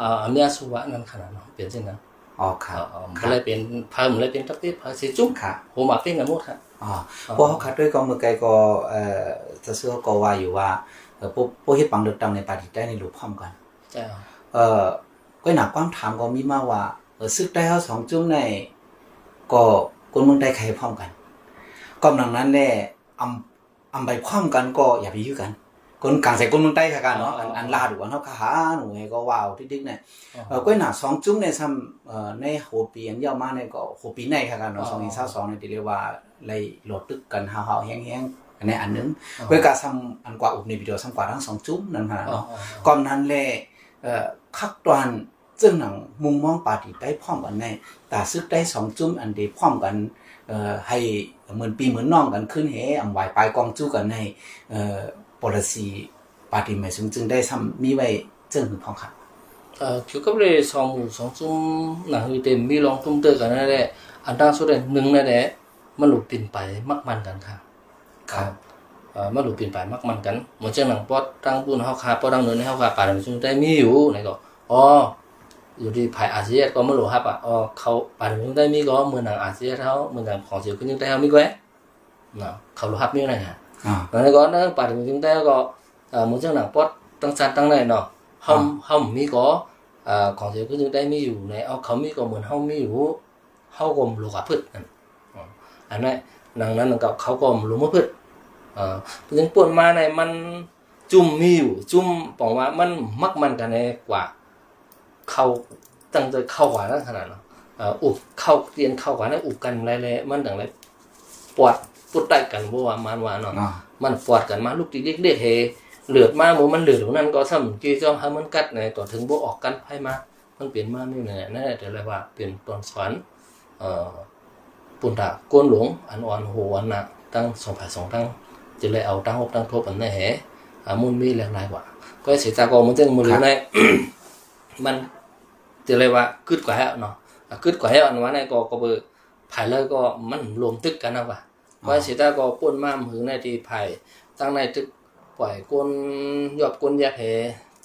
อ่าอเมียสุวะนั่นขนาดนั้นเปลี่ยนเช่นนั้นออ๋อครับเออก็เลยเป็นพามันเลยเป็นตับเตพาเสียจุ้มค่ะโหมาเป็นกันหมดครับอ๋อเพราะเขาคัดด้วยก็เมื่อไกลก็เอ่อจะซื้อก็ว่าอยู่ว่าเออพวกพวกเฮ็ดปังเลือกตั้งในปาร์ตี้ได้ในรูปพร้อมกันเจ้าเอ่อก็หนักความถามก็มีมาว่าเออซึกได้เฮาสองจุ่มในก็คนเมืองได้ใครพร้อมกัน ก็ดังนั้นแหละอำอำไปพร้อมกันก็อย่าไปยื้อกันคนกลางใส่คนเมืองใต้ค่ะกันเนาะอันอันลาดว่าเฮาคาหาหนูไงก็ว้าวทิกๆเนี่ยเออก็หนาสองจุ้มในซ้ำเอ่อในหัวปีอันยาวมาเนี่ยก็หัวปีในค่ะกันเนาะสองพันสองเนี่ยที่เรียกว่าเลยโหลดตึกกันหาวๆแห้งๆอันนี้อันหนึงเพื่อการซ้ำอันกว่าอุบในวิดีโอซ้ำกว่าทั้งสองจุ้มนั่นค่ะอ๋อเนาะก่อนนั้นแหละเอ่อคักตอนจึงหนังมุมมองปาร์ตี้ได้พร้อมกันในแต่ซึกได้สองจุ้มอันเดียวพร้อมกันเอ่อให้ เหมือนปีเหมือนน้องกันขึ้นเฮอำไหวปลายกองจู้กันในเอ่อ policy ปาร์ตี้หมายถึงจึงได้ซ้ำมีไว้จึงหือพร้อมครับเอ่อเกี่ยวกับเรื่องสองหมู่สองจุ้มหนังอยู่เต็มมีลองตุ้มเตอกันนั่นแหละอันตั้งสุดเลยหนึ่งนั่นแหละมันหลุดปินไปมักมันกันค่ะครับเอ่อมันหลุดปินไปมักมันกันเหมือนเจ้าหนังปอดตั้งปุ้นเฮาคาปอดตั้งเนินให้เฮาคาป่าในจุ้มได้มีอยู่ไหนก็อ๋อ อยู่ที่ภายอาเซียนก็ไม่รู้ครับอะอ๋อเขาป่าในจุ้มได้มีก็เหมือนหนังอาเซียนเขาเหมือนหนังของเสียวขึ้นยังได้เฮามีแกวเนาะเขารู้ครับมีอะไรฮะอ่าแล้วก็นั่นป่าถึงจึงได้ก็เอ่อมันจังหนังปอดตั้งซันตั้งไหนเนาะเฮาเฮามีก็เอ่อของเสียก็จึงได้มีอยู่ในเอาเขามีก็เหมือนเฮามีอยู่เฮาก็รู้กับพืชนั่นอ๋ออันนั้นดังนั้นก็เขาก็รู้มาพืชเอ่อจึงป่วนมาในมันจุ่มมีอยู่จุ่มบอกว่ามันมักมันกันในกว่า เข้าตั้งใจเข้ากว่านั้นขนาดเนาะเอ่ออุบเข้าเรียนเข้ากว่านั้นอุบกันอะไรๆมันดังไรปวดปุดได้กันบ่ว่ามันว่าเนาะอ่ามันฟอดกันมาลูกตีเด็กๆเฮเหลือดมาหมูมันเหลือดตรงนั้นก็ซ้ำกี่เจ้าให้มันกัดในต่อถึงบ่ออกกันไผมามันเปลี่ยนมานี่แหละนั่นแหละแต่เลยว่าเปลี่ยนตอนสอนเอ่อปุ่นตาก้นหลวงอันอ่อนโหอันหนักตั้งสองผ่ายสองตั้งจะเลยเอาตั้งหกตั้งทบอันนั้นแหอ่ามุนมีหลากหลายกว่าก็เสียตากอมันจึงมือในมัน จะเลยว่ากึดกว่าแล้วเนาะอะกึดกว่าแล้วอันว่าในก็ก็เบอร์ภายเลยก็มันรวมตึกกันนะว่าก็เสียตาก็ป่นมามือในที่ไผ่ตั้งในตึกปล่อยก้นยอบก้นแยกเห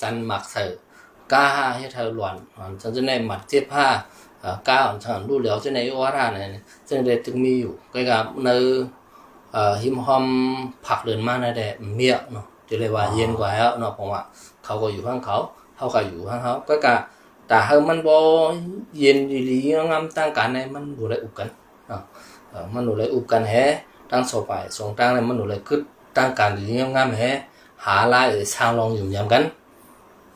จันหมักเสือก้าให้เธอหลวนฉันจะในหมัดเจ็บผ้าก้าของฉันรู้แล้วจะในอวาราเนี่ยจะในตึกมีอยู่ก็กับในเอ่อหิมหอมผักเดินมาในแดดเมียเนาะจะเลยว่าเย็นกว่าแล้วเนาะผมว่าเขาก็อยู่ข้างเขาเขาก็อยู่ข้างเขาก็กะ แต่เฮามันบ่เย็นดีๆงามตั้งกันในมันบ่ได้อุกกันเนาะเอ่อมันหนูเลยอุบกันแฮตั้งโซไปสองตั้งเลยมันหนูเลยคึดตั้งการดีงามๆแฮหาลายเออช่างลองอยู่ยามกัน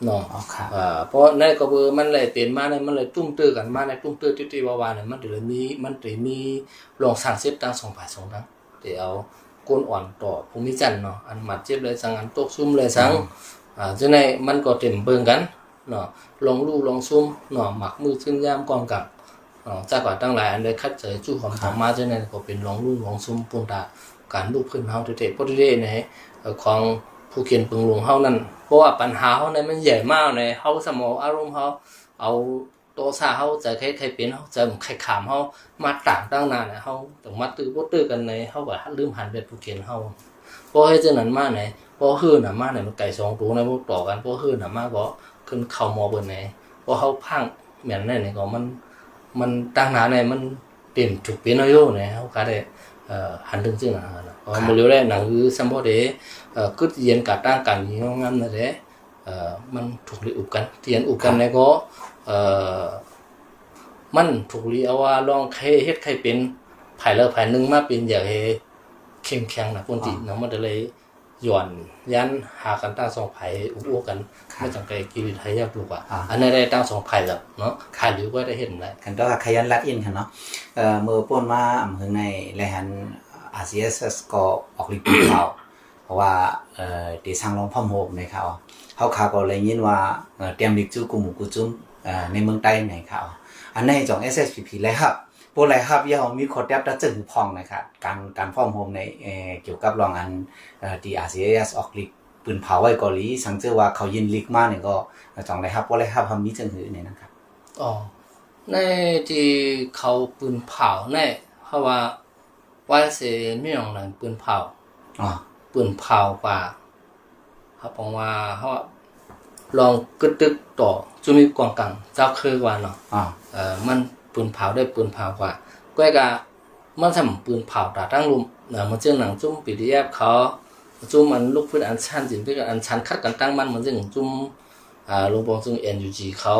เนาะอ๋อครับอ่าเพราะในก็คือมันเลยเปลี่ยนมาในมันเลยตุ้มตื้อกันมาในตุ้มตื้อติๆวาวๆเนี่ยมันเลยมีมันเลยมีลองสั่งเสียบตั้งสองฝ่ายสองตั้งเดี๋ยวเอาก้นอ่อนต่อภูมิจันทร์เนาะอันหมัดเจ็บเลยสั่งอันตกซุ่มเลยสั่งอ่าจะในมันก็เต็มเบิ่งกัน เนาะลองลู่ลองซุ่มเนาะหมักมือซึ่งยามกองกับอ๋อจากก่อนตั้งหลายอันเลยคัดเจอจู่ของของมาเจ้าเนี่ยก็เป็นรองรุ่นของซุ้มปูนตาการลูกขึ้นเฮาเตะๆพอดีๆในเอ่อของผู้เขียนปึงหลวงเฮานั่นเพราะว่าปัญหาเฮาเนี่ยมันใหญ่มากในเฮาสมองอารมณ์เฮาเอาโตซาเฮาใจใครใครเป็นเฮาใจใครขามเฮามาต่างตั้งนานเฮาต้องมาตื้อบ่ตื้อกันในเฮาก็ลืมหันเป็นผู้เขียนเฮาเพราะให้เจ้านั้นมาไหนเพราะฮื้อน่ะมาไหนมันไก่สองตัวในพวกต่อกันเพราะฮื้อน่ะมาก็ ขึ้นเข้าหมอเบิ่นไหนเพราะเฮาพังแม่นแน่นี่ก็มันมันตั้งหนาในมันเปลี่ยนจุกเปลี่ยนอายุเนี่ยเขาก็ได้เอ่อหันถึงซึ่งนะเพราะมันเร็วได้หนังคือสัมพอเดเอ่อคือเรียนกับตั้งกันอย่างงามนั่นแหละเอ่อมันถูกรีอุบกันเรียนอุบกันเนี่ยก็เอ่อมันถูกรีเอาว่าลองใครเฮ็ดใครเป็นภายแล้วภายหนึงมาเป็นอย่างเฮเข้มแข็งนะคนติเนาะมันก็เลยห ย่อนยันหากันตั้งสองไผ่อุบอ้วกันไม่จังไกกิริไทยยากดูกว่าอันนี้ได้ตั้งสองไผ่แล้วเนาะขายหรือก็ได้เห็นแล้วกันตัวขยันรัดอินค่ะเนาะเอ่อมือป่นมาอำเภอในแลหันอาเซียสก็ออกลิปีเขาเพราะว่าเอ่อตีสร้างรองพ่อมโฮมในเขาเขาข่าวก็เลยยินว่าเอ่อเตรียมลิกจูกุหมูกุจุ้มเอ่อในเมืองใต้ในเขาอันนี้จอง SSPP เลยครับ พวกอะไรครับยาวมีขอดแดบดัจึงพองนะครับการการพ่อมโฮมในเอ่อเกี่ยวกับรองอันเอ่อตีอาเซียสออกลิกปืนเผาไว้เกาหลีสังเจอว่าเขายินลิกมาเนี่ยก็จองเลยครับพวกอะไรครับทำมีจึงหือเนี่ยนะครับอ๋อในที่เขาปืนเผาในเพราะว่าว่าเสียไม่ยองหลังปืนเผาอ๋อปืนเผาป่าเขาบอกว่าเขาว่าลองกึดตึกต่อจุจะมีกองกลางเจ้าคือกว่าเนาะอ๋อเอ่อมัน ปืนเผาได้ปืนเผากว่าก้อยกะมันทำปืนเผาตาตั้งลุมเนาะมันจึงหนังจุ่มปีดีแอฟเขาจุ่มมันลูกพื้นอันชันจริงเป็นอันชันคัดกันตั้งมันมันจึงจุ่มอ่าลงบองซึ่ง NUG เขา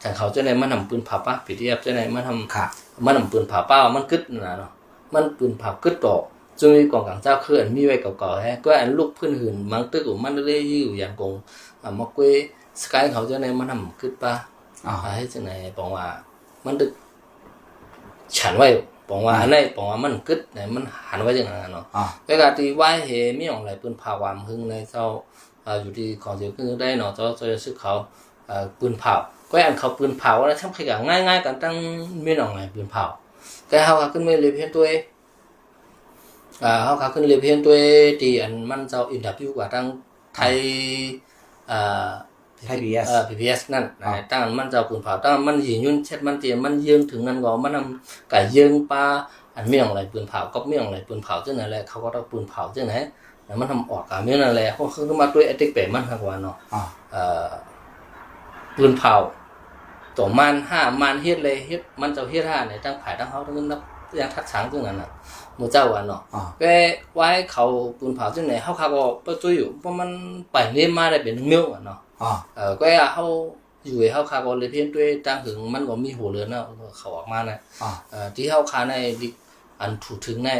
แต่เขาจะไหนมันทำปืนเผาปะปีดีแอฟจะไหนมันทำค่ะมันนำปืนเผาเป้ามันกึดนะเนาะมันปืนเผากึดต่อจึงมีกองกลางเจ้าเคลื่อนมีไว้เก่าๆฮะก็อันลูกพื้นหื่นมังตึกของมันเลยอยู่อย่างกงอ่ามากวยสกายเขาจะในมันทำกึดป้าอ๋อให้จะไหนบอกว่า มันดึก ฉันไว้บอกว่าอันไหนบอกว่ามันกึดไหนมันหันไว้จังนั้นเนาะอ๋อเวลาที่ไหว้เฮมีของไหลปืนเผาวามหึงในเจ้าอ่าอยู่ที่ของเสียขึ้นได้เนาะเจ้าเจ้าจะซื้อเขาอ่าปืนเผาก็อันเขาปืนเผาแล้วทำใครกันง่ายๆกันตั้งมีของไหลปืนเผา cái hao khá ขึ้นไม่เลยเพียงตัวเองอ่า hao khá ขึ้นเลยเพียงตัวเองที่อันมันจะอินดับยูกว่าตั้งไทยอ่า ไทย PBS เอ่อ PBS นั่นนะตั้งมันจะปุ่นเผาตั้งมันยิงยุ่นเช็ดมันเตียมันยืงถึงนั่นก็มันทำไก่ยืงปลาอันเมี่ยงอะไรปืนเผาก็เมี่ยงอะไรปืนเผาเจ้าไหนแหละเขาก็ต้องปืนเผาเจ้าไหนแล้วมันทำออกกับเมี่ยงนั่นแหละเขาขึ้นมาด้วยไอติ๊กเป๋มันครับว่าเนาะอ๋อเอ่อปืนเผาตัวมันห้ามันเฮ็ดเลยเฮ็ดมันจะเฮ็ดห้าเนี่ยตั้งผายตั้งเขาทั้งนับยังทักช้างจังนั้นน่ะหมู่เจ้าวันเนาะอ๋อก็ไว้เขาปืนเผาจังไหนเขาเขาก็ไปช่วยอยู่เพราะมันไปเรียนมาได้เป็นเมียวอะเนาะ อ๋อเออก็เขาอยู่เขาเขาก็เลยเพี้ยนด้วยตั้งถึงมันก็มีหัวเรือนเนาะเขาออกมานะอ๋อเอ่อที่เขาคาในดิอันถูกถึงใน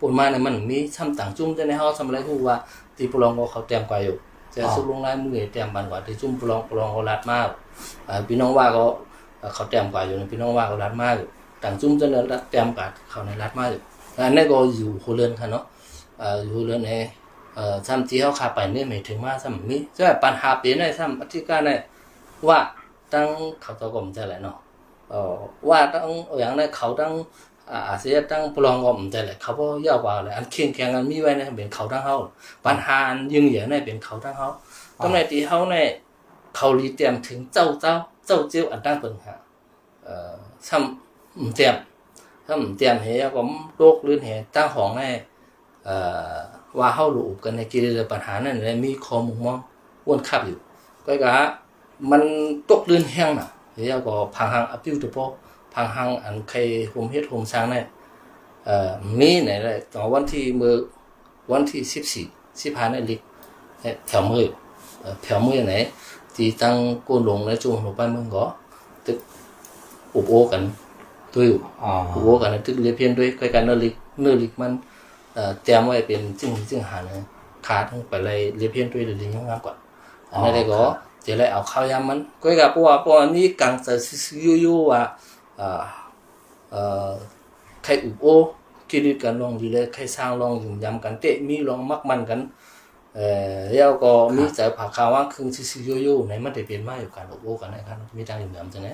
ปุ่นมาในมันมีซ้ำต่างจุ่มจะในเขาทำอะไรฮู้ว่าที่ปุรองก็เขาเตรียมกว่าอยู่จะสุลงลายมือเตรียมบันกว่าที่จุ่มปุรองปุรองเขารัดมากอ่าพี่น้องว่าก็เอ่อเขาเตรียมกว่าอยู่พี่น้องว่าเขารัดมากอยู่ต่างจุ่มจะในรัดเตรียมกว่าเขาในรัดมากอยู่อันนี้ก็อยู่หัวเรือนค่ะเนาะเอ่ออยู่หัวเรือนใน เอ่อซ้ำที่เขาคาไปเนี่ยไม่ถึงมาซ้ำมีจะปัญหาเปลี่ยนในซ้ำอธิการในว่าตั้งเขาตะกมจะแหละเนาะเอ่อว่าตั้งอย่างนั้นเขาตั้งอาอาเซียตั้งปลองก็ไม่ได้เลยเขาก็ยาวกว่าเลยอันเคียงแข่งกันมีไว้เนี่ยเป็นเขาทั้งเขาปัญหาอันยิ่งใหญ่เนี่ยเป็นเขาทั้งเขาตรงไหนที่เขาเนี่ยเขาลีเตรียมถึงเจ้าเจ้าเจ้าเจ้าอันตั้งปัญหาเอ่อซ้ำไม่เตรียมถ้าไม่เตรียมเหี้ยก็โรคลื่นเหี้ยตั้งของเนี่ยเอ่อ ว่าเขาหลูบกันในกิเลสปัญหานั่นเลยมีข้อมุมมองอ้วนขับอยู่ก็กะมันตกลื่นแห้งน่ะเฮียก็พังหังอพิวตุโปพังหังอันเคยโฮมเฮ็ดโฮมสร้างเนี่ยเอ่อมีไหนเลยตอนวันที่มือวันที่สิบสี่สิบห้าเนี่ยลิกเอ่อแถวมือเอ่อแถวมือไหนที่ตั้งกูลงและจุงลงไปเมืองก็ตึกอุบโอกันตัวอยู่อ๋ออุบโอกันตึกเรียเพียนด้วยใกล้กันเนอลิกเนอลิกมัน เอ่อเตรียมไว้เป็นจึงจึงหาเนี่ยขาทั้งไปเลยเรียเพียนด้วยหรือเรียงงามกว่าอันนี้ก็จะเลยเอาข้าวยำมันก็กับพวกพวกนี้กังจะซิวยูว่าเอ่อเอ่อใครอุบโอกิริกันลองดีเลยใครสร้างลองยุ่มยำกันเตะมีลองมักมันกันเอ่อแล้วก็มีใจผักข้าวว่าคืนซิวยูในมันได้เป็นมาอยู่กันอุบโอกันนะครับมีทางยุ่มยำจังไง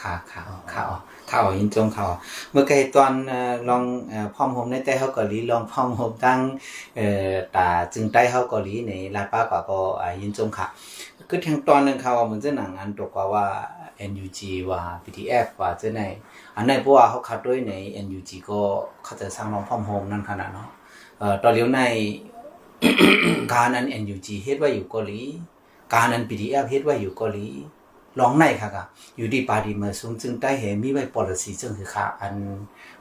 ค่ะค่ะค่ะค่ะยินจงค่ะเมื่อกี้ตอนเอ่อลองเอ่อมโฮมในแต่เฮาเกาหลีลองพร้อมโฮมตั้งเอ่อตาจึงใต้เฮาเกาหลีในลาป้ากว่าก็ยินจงค่ะคือทางตอนนึงค่ะว่ามันจะหนังอันตกว่าว่า NUG ว่า PDF ว่าจะไหนอันไหนเพราะว่าเขาคัดด้วยใน NUG ก็เขาจะสร้างลองพร้อมโฮมนั่นขนาดเนาะเอ่อตอนเลี้ยวในการนั้น NUG เฮ็ดไว้อยู่เกาหลีการนั้น PDF เฮ็ดไว้อยู่เกาหลี ลองในค่ะก็อยู่ที่ปาดีเมื่อสูงจึงได้เห็นมีไว้ policy จึงคือค่ะอัน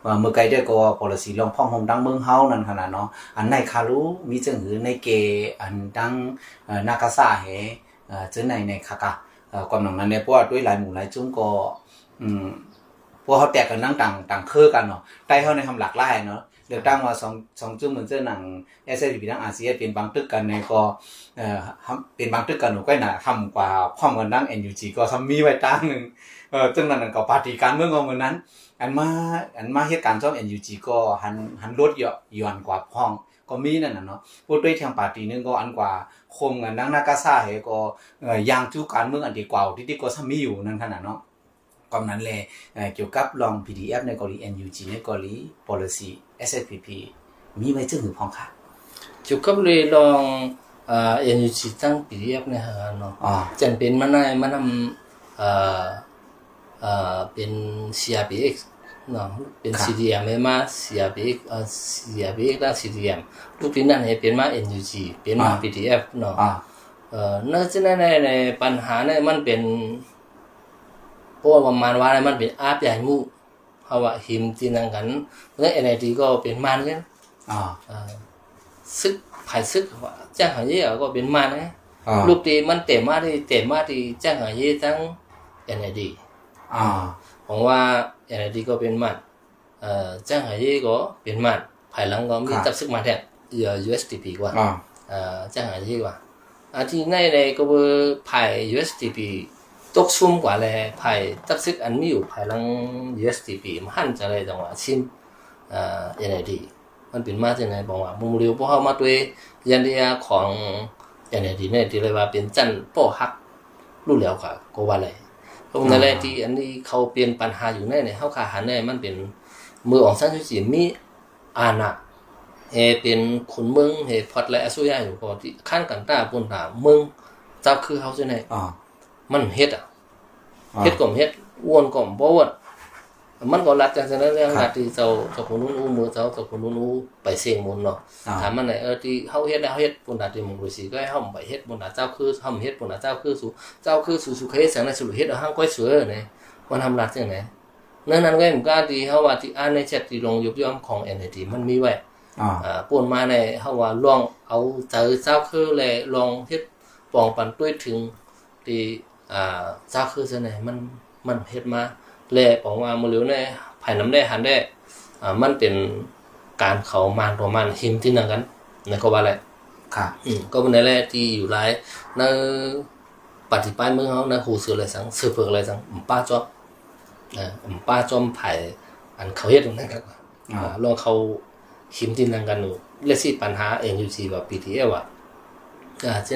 ว่าเมื่อไกลได้ก็ policy ลองพ่องโฮมดังเมืองเฮานั่นขนาดเนาะอันในคารู้มีจึงหือในเกอันดังนากาซาเฮเอ่อจึงในในค่ะก็ความหนังนั้นเนี่ยเพราะว่าด้วยหลายหมู่หลายจุ้งก็อืมพวกเขาแตกกันนั่งต่างต่างเครือกันเนาะใต้เขาในคำหลากหลายเนาะ เลือกตั้งว่าสองสองจุ้งเหมือนเจ้าหนัง s อ p ทั้งอาเซียนเป็นบางตึกกันในก็เอ่อเป็นบางตึกกันหนูก็หน่ะทำกว่าพร้อมกันนั่ง NUG ก็ทำมีไว้ตั้งหนึ่งเออจึงนั้นก็ปาร์ตี้การเมืองก็เหมือนนั้น อันมาอันมาเหตุการณ์ซ่อม NUG ก็หันหันลดเยอะย้อนกว่าพ้องก็มีนั่นน่ะเนาะพูดด้วยทางปาร์ตี้นึงก็อันกว่าคมกันนั่งนากาซาเฮก็เอ่อยางจูการเมืองอันดีกว่าที่ที่ก็ทำมีอยู่นั่นขนาดเนาะก็นั้นแหละเกี่ยวกับลอง PDF ในเกาหลี NUG ในกาหลี policy SFPP มีไว้จึงหือพ้องค่ะจุกกับเลยลองเอ่อ NUG ตั้ง PDF เนี่ยฮะเนาะอ๋อจันเป็นมันได้มันทำเอ่อเอ่อเป็น CRPX เนาะเป็นครับ CDM ไม่มา CRPX เอ่อ CRPX และ CDM ลูกที่นั่นเนี่ยเป็นมา NUG เป็นมาอ่า PDF เนาะอ่าเอ่อนั่นฉะนั้นในในปัญหาเนี่ยมันเป็นราะว่าประมาณว่าอะไรมันเป็นอาบใหญ่มู เพราะว่าหิมที่นั่งกันเพราะฉะนั้น NIT ก็เป็นมันกันอ๋ออ่าซึกภายซึกว่าจ้างหาเย่ก็เป็นมันนะอ๋อลูกตีมันเต็มมาที่เต็มมาที่จ้างหาเย่ทั้ง NIT อ๋อผมว่า NIT ก็เป็นมันเอ่อจ้างหาเย่ก็เป็นมันภายหลังก็มีตับซึกมาแทนเอ่อ USDP กว่าอ๋อ à chẳng hạn như vậy à thì nay này có bơ phải USDP tốt sum quả là phải tập sức ăn miu phải lăng USDP mà hẳn trả lời rằng là xin à cái này thì มันเป็นมาจากไหนบอกว่ามุมเรียวพวกเขามาด้วยยันเดียของอย่างไหนที่เนี่ยที่เลยว่าเป็นจันป้ฮักรู้แล้วค่ะก็ว่าอะไรตรงนั้นแหละที่อันนี้เขาเปลี่ยนปัญหาอยู่ในเนี่ยเขาขาหันเนี่ยมันเป็นมือของสันสุจิมีอาณาเฮเป็นขุนเมืองเฮพอดและอสุยาอยู่ก็ที่ขั้นกันตาปุ่นตาเมืองเจ้าคือเขาใช่ไหมอ๋อ มันเฮ็ดอะอ๋อเฮ็ดก็เฮ็ดอ้วนก็บ่อ้วนมันก็รัดกันฉะนั้นเรื่องครับรัดที่เจ้าเจ้าคนนู้นอู้มือเจ้าเจ้าคนนู้นอู้ไปเสี่ยงมนต์เนาะอ๋อถามมันไหนเออที่เฮาเฮ็ดได้เฮาเฮ็ดปุ่นตาที่มงกุฎสีก็ให้เฮาไปเฮ็ดปุ่นตาเจ้าคือเฮาเฮ็ดปุ่นตาเจ้าคือสู่เจ้าคือสู่สู่เคยสังในสู่เฮ็ดเอาห้างก้อยสวยเนี่ยมันทำรัดจังไหนนั่นนั่นก็เหมือนกันที่เฮาว่าที่อ่านในแชทที่ลงยุบย่อมของ NLT มันมีไว้อ๋ออ่าป่วนมาในเฮาว่าลองเอาเจอเจ้าคือแลลองเฮ็ดปองปันด้วยถึงที่ อ่าเจ้าคือซั่นไหนมันมันเฮ็ดมาแลปองว่ามื้อเหลียวในภายน้ำได้หันได้อ่ามันเป็นการเขามานตัวมันหิมที่นั่นกันนั่นก็ว่าแหละครับอืมก็เป็นในแรกที่อยู่หลายในปฏิบัติเมืองเฮาในหูเสืออะไรสังสือเผือกอะไรสังอืมป้าจอมอ่าอืมป้าจอมไผ่อันเขาเฮ็ดตรงนั้นครับอ๋ออ่าลองเขาหิมที่นั่นกันอยู่เลขสี่ปัญหาเองอยู่ที่ว่า PTA ว่าอ่าเช่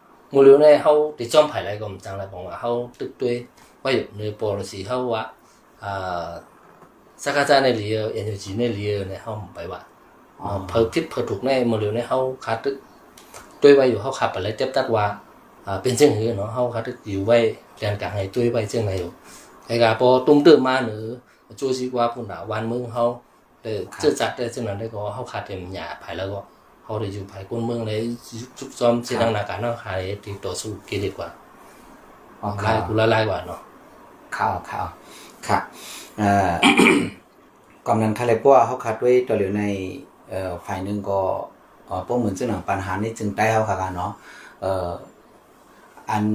เอ่อภายแล้วมันจะเป็นหิมะเนี่ยมันจะมูลอยู่ในเฮาคาในเฮาคาตัวเขาเนี่ยมันมีอสุยาสองอันเป็นนะเอ็นจีอสุยาแฮสิบกองสีอสุยาแฮมันเป็นสองอันจังไหนไว้เลยผมว่ามูลอยู่ในเฮาติจอมภายไรก็มจังเลยผมว่าเฮาตึกตัวไว้อยู่ในโปรสีเฮาว่าอ่าสักการะในเรียเอ็นจีในเรียเนี่ยเฮาไปว่าอ่าพิ่ผิดเพิ่ถูกในมูลอยู่ในเฮาคาตึกตัวไว้อยู่เฮาขับไปเลยเจ็บตัดว่า à bên chân người nó không khá được nhiều vay liền cả ngày tôi vay chân này cái gà bò tung tự mà nữa chui đi qua phụ nữ quan mương hậu để chưa chặt để chân là đây có hậu khát thêm nhà phải là có hậu để dùng phải quân mương đấy giúp cho chỉ đang là cả nó khai thì tổ số kia đi qua อ๋อครั lai บ cú la lai quả nó ข่าวข่าวครับเอ่อกำนันคาเลปัวเขาคัดไว้ตัวเหลียวในเอ่อฝ่ายหนึ่งก็เอ่อพวกเหมือนซึ่งหนังปัญหานี้จึงได้เขาค่ะกันเนาะเอ่ออัน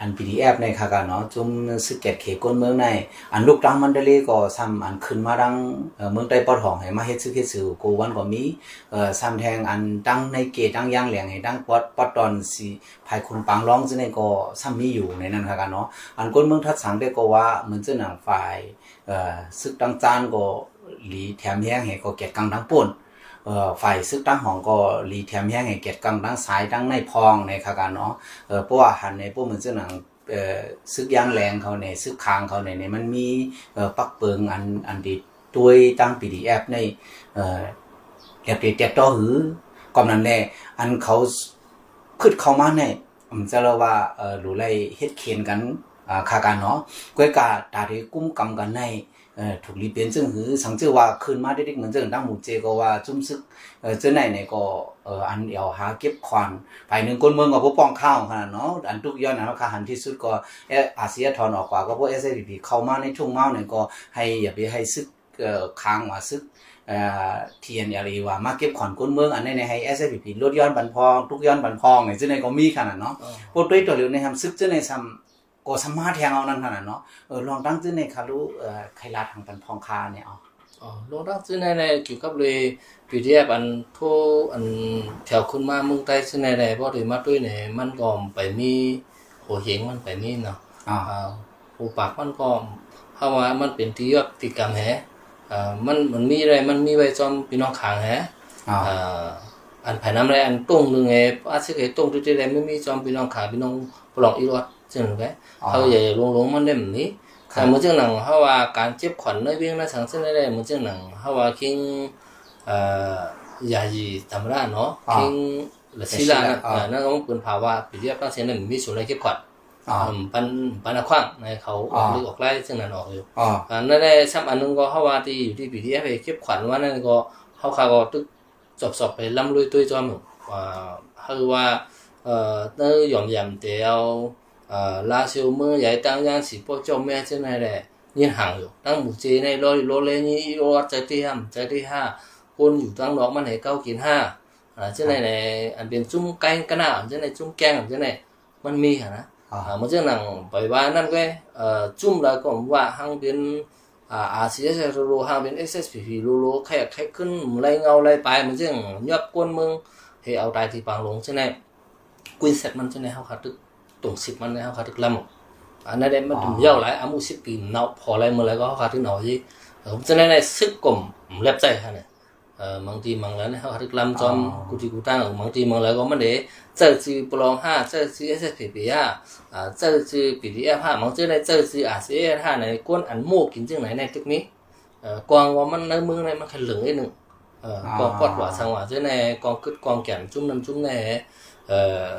อัน PDF ในค่ะกันเนาะจุ่มสึกเก็ตเขก้นเมืองใน อันลูกดังมันเดลีก็ซ้ำอันขึ้นมาดังเมืองใต้ปอดห้องให้มาเฮ็ดซึกเฮ็ดสื่อกูวันก็มีเอ่อซ้ำแทงอันดังในเกตดังย่างแหลงให้ดังปอดปอดตอนสิภายคุณปังร้องซึ่งในก็ซ้ำมีอยู่ในนั้นค่ะกันเนาะอันก้นเมืองทัดสังได้ก็ว่าเหมือนเจ้าหนังฝ่ายเอ่อซึกดังจานก็หลีแถมแห้งให้ก็เกียรติกังดังป่น เอ่อฝ่ายซึกดังหองก็หลีแถมแห้งให้เกียรติกังดังสายดังในพองในค่ะกันเนาะเอ่อพราะว่าหันในพวกเหมือนเจ้าหนังเอ่อซึกยางแรงเขาในซึกคางเขาในเนี่ยมันมีเอ่อปักเปิงอันอันดีตัวยตั้ง PDF ในเอ่อเรียบเรียบต่อหือกำนั้นแหละอันเขาขึ้นเข้ามาในผมจะเล่าว่าเอ่อหรูไล่เฮ็ดเขียนกันอ่าคากันเนาะก้อยกาตาที่กุ้มกำกันใน เอ่อถูกลีเปลี่ยนซึ่งหือสังเจอว่าคืนมาได้ดิกเหมือนเจอตั้งหมู่เจก็ว่าจุ่มซึกเอ่อเจ้าไหนเนี่ยก็เอ่ออันเดียวหาเก็บควันภายหนึ่งคนเมืองก็บ่ป้องข้าวขนาดเนาะอันทุกย้อนนะคาหันที่สุดก็เอออาเซียถอนออกกว่าก็พวก SAPP เข้ามาในทุ่งเมาเนี่ยก็ให้อย่าไปให้ซึกเอ่อค้างว่าซึกเอ่อเทียนอะไรว่ามาเก็บขอนก้นเมืองอันนี้เนี่ยให้ SAPP ลดย้อนบันพองทุกย้อนบันพองเนี่ยเจ้าไหนก็มีขนาดเนาะพวกด้วยตัวเร็วในทำซึกเจ้าในซ้ำ ก็สามารถแทงเอานั่นขนาดเนาะเออลองตั้งเจ้าในคารุเอ่อใครลาทางปันพองคาเนี่ยเอาอ๋อลงรักซื้อในในเกี่ยวกับเลย PDF อันทั่วอันแถวคุณมาเมืองใต้ซื้อในในเพราะถือมาด้วยเนี่ยมันก็ไปมีหัวเหงมันไปมีเนาะอ่าอ่าหูปากมันก็เพราะว่ามันเป็นที่ยกติกรรมแฮะอ่ามันมันมีอะไรมันมีไว้จอมพี่น้องขางแฮะอ่าอ่าอันภายน้ำอะไรอันต้งหนึ่งไงอาชีพไอ้ต้งที่ที่ไรไม่มีจอมพี่น้องขาพี่น้องปลองอีรอด ซึ่งไงเขาใหญ่ลงลงมันได้แบบนี้แต่เมื่อจังหนังเฮาว่าการเจ็บขวัญในเวียงในสังเส้นได้เมื่อจังหนังเฮาว่าคิงเอ่อยายีธรรมดาเนาะคิงละศิลานะนั่นก็เป็นภาวะปิเรียบตั้งเส้นนั้นมีส่วนในเจ็บขวัญอ๋อปันปันขว้างในเขาออกอ๋อหรือออกไล่ซึ่งนั้นออกอยู่อ๋ออันนั้นได้ซ้ำอันนึงก็เฮาว่าที่อยู่ที่ปีที่ไปเก็บขวัญว่านั่นก็เฮาคาก็ตึกจบสอบไปลำลุยตุ้ยจอมว่าเฮาว่าเอ่อเนยอมยำเตียว เอ่อลาซิวมือใหญ่ตั้งย่างสิพวกเจ้าแม่จังได๋แหละยินห่างอยู่ตั้งหมู่เจในรอยโลเลนี่โลใจที่ห้ำใจที่ห้าคนอยู่ตั้งดอกมันให้เก้ากินห้าอ่าจังได๋แหละอันเป็นจุ้มไก่กันน่ะจังได๋จุ้มแกงจังได๋มันมีหั่นนะอ๋อ à một chiếc nàng bởi vì năm cái ờ chung là còn ว่า hàng bên à RCS lô hàng bên SSPP lô lô khai khai ขึ้นไล่เงาไล่ไปมันจึงยับก้นมึงให้เอาตายที่ปางลงใช่ไหมกุยเสร็จมันใช่ไหมเขาขาดตึก tổng ship mà này họ được làm มัน này mà tụm giao lại anh mua ship thì nó phò lại mà lại có họ được nói gì ผมจะ cho nên này ship cũng lẹp chạy hả này บางทีบางแล้วเขาถึกลำจอมกูที่กูตั้งบางทีบางแล้วก็ไม่นเดเจ้าจีปลองห้าเจ้าจีเอสเอพีห้าอาเจ้าจีปีดีเอฟห้าบางเจ้าในเจ้าจีอาร์ซีเอห้าในก้นอันโม่กินจึงไหนในทุกนี้เอ่อกองว่ามันในมือในมันแค่เหลืองไอ้หนึ่งเอ่อกองปอดหวาสังหวาเจ้าในกองกึดกองแก่นจุ่มน้ำจุ่มในเอ่อ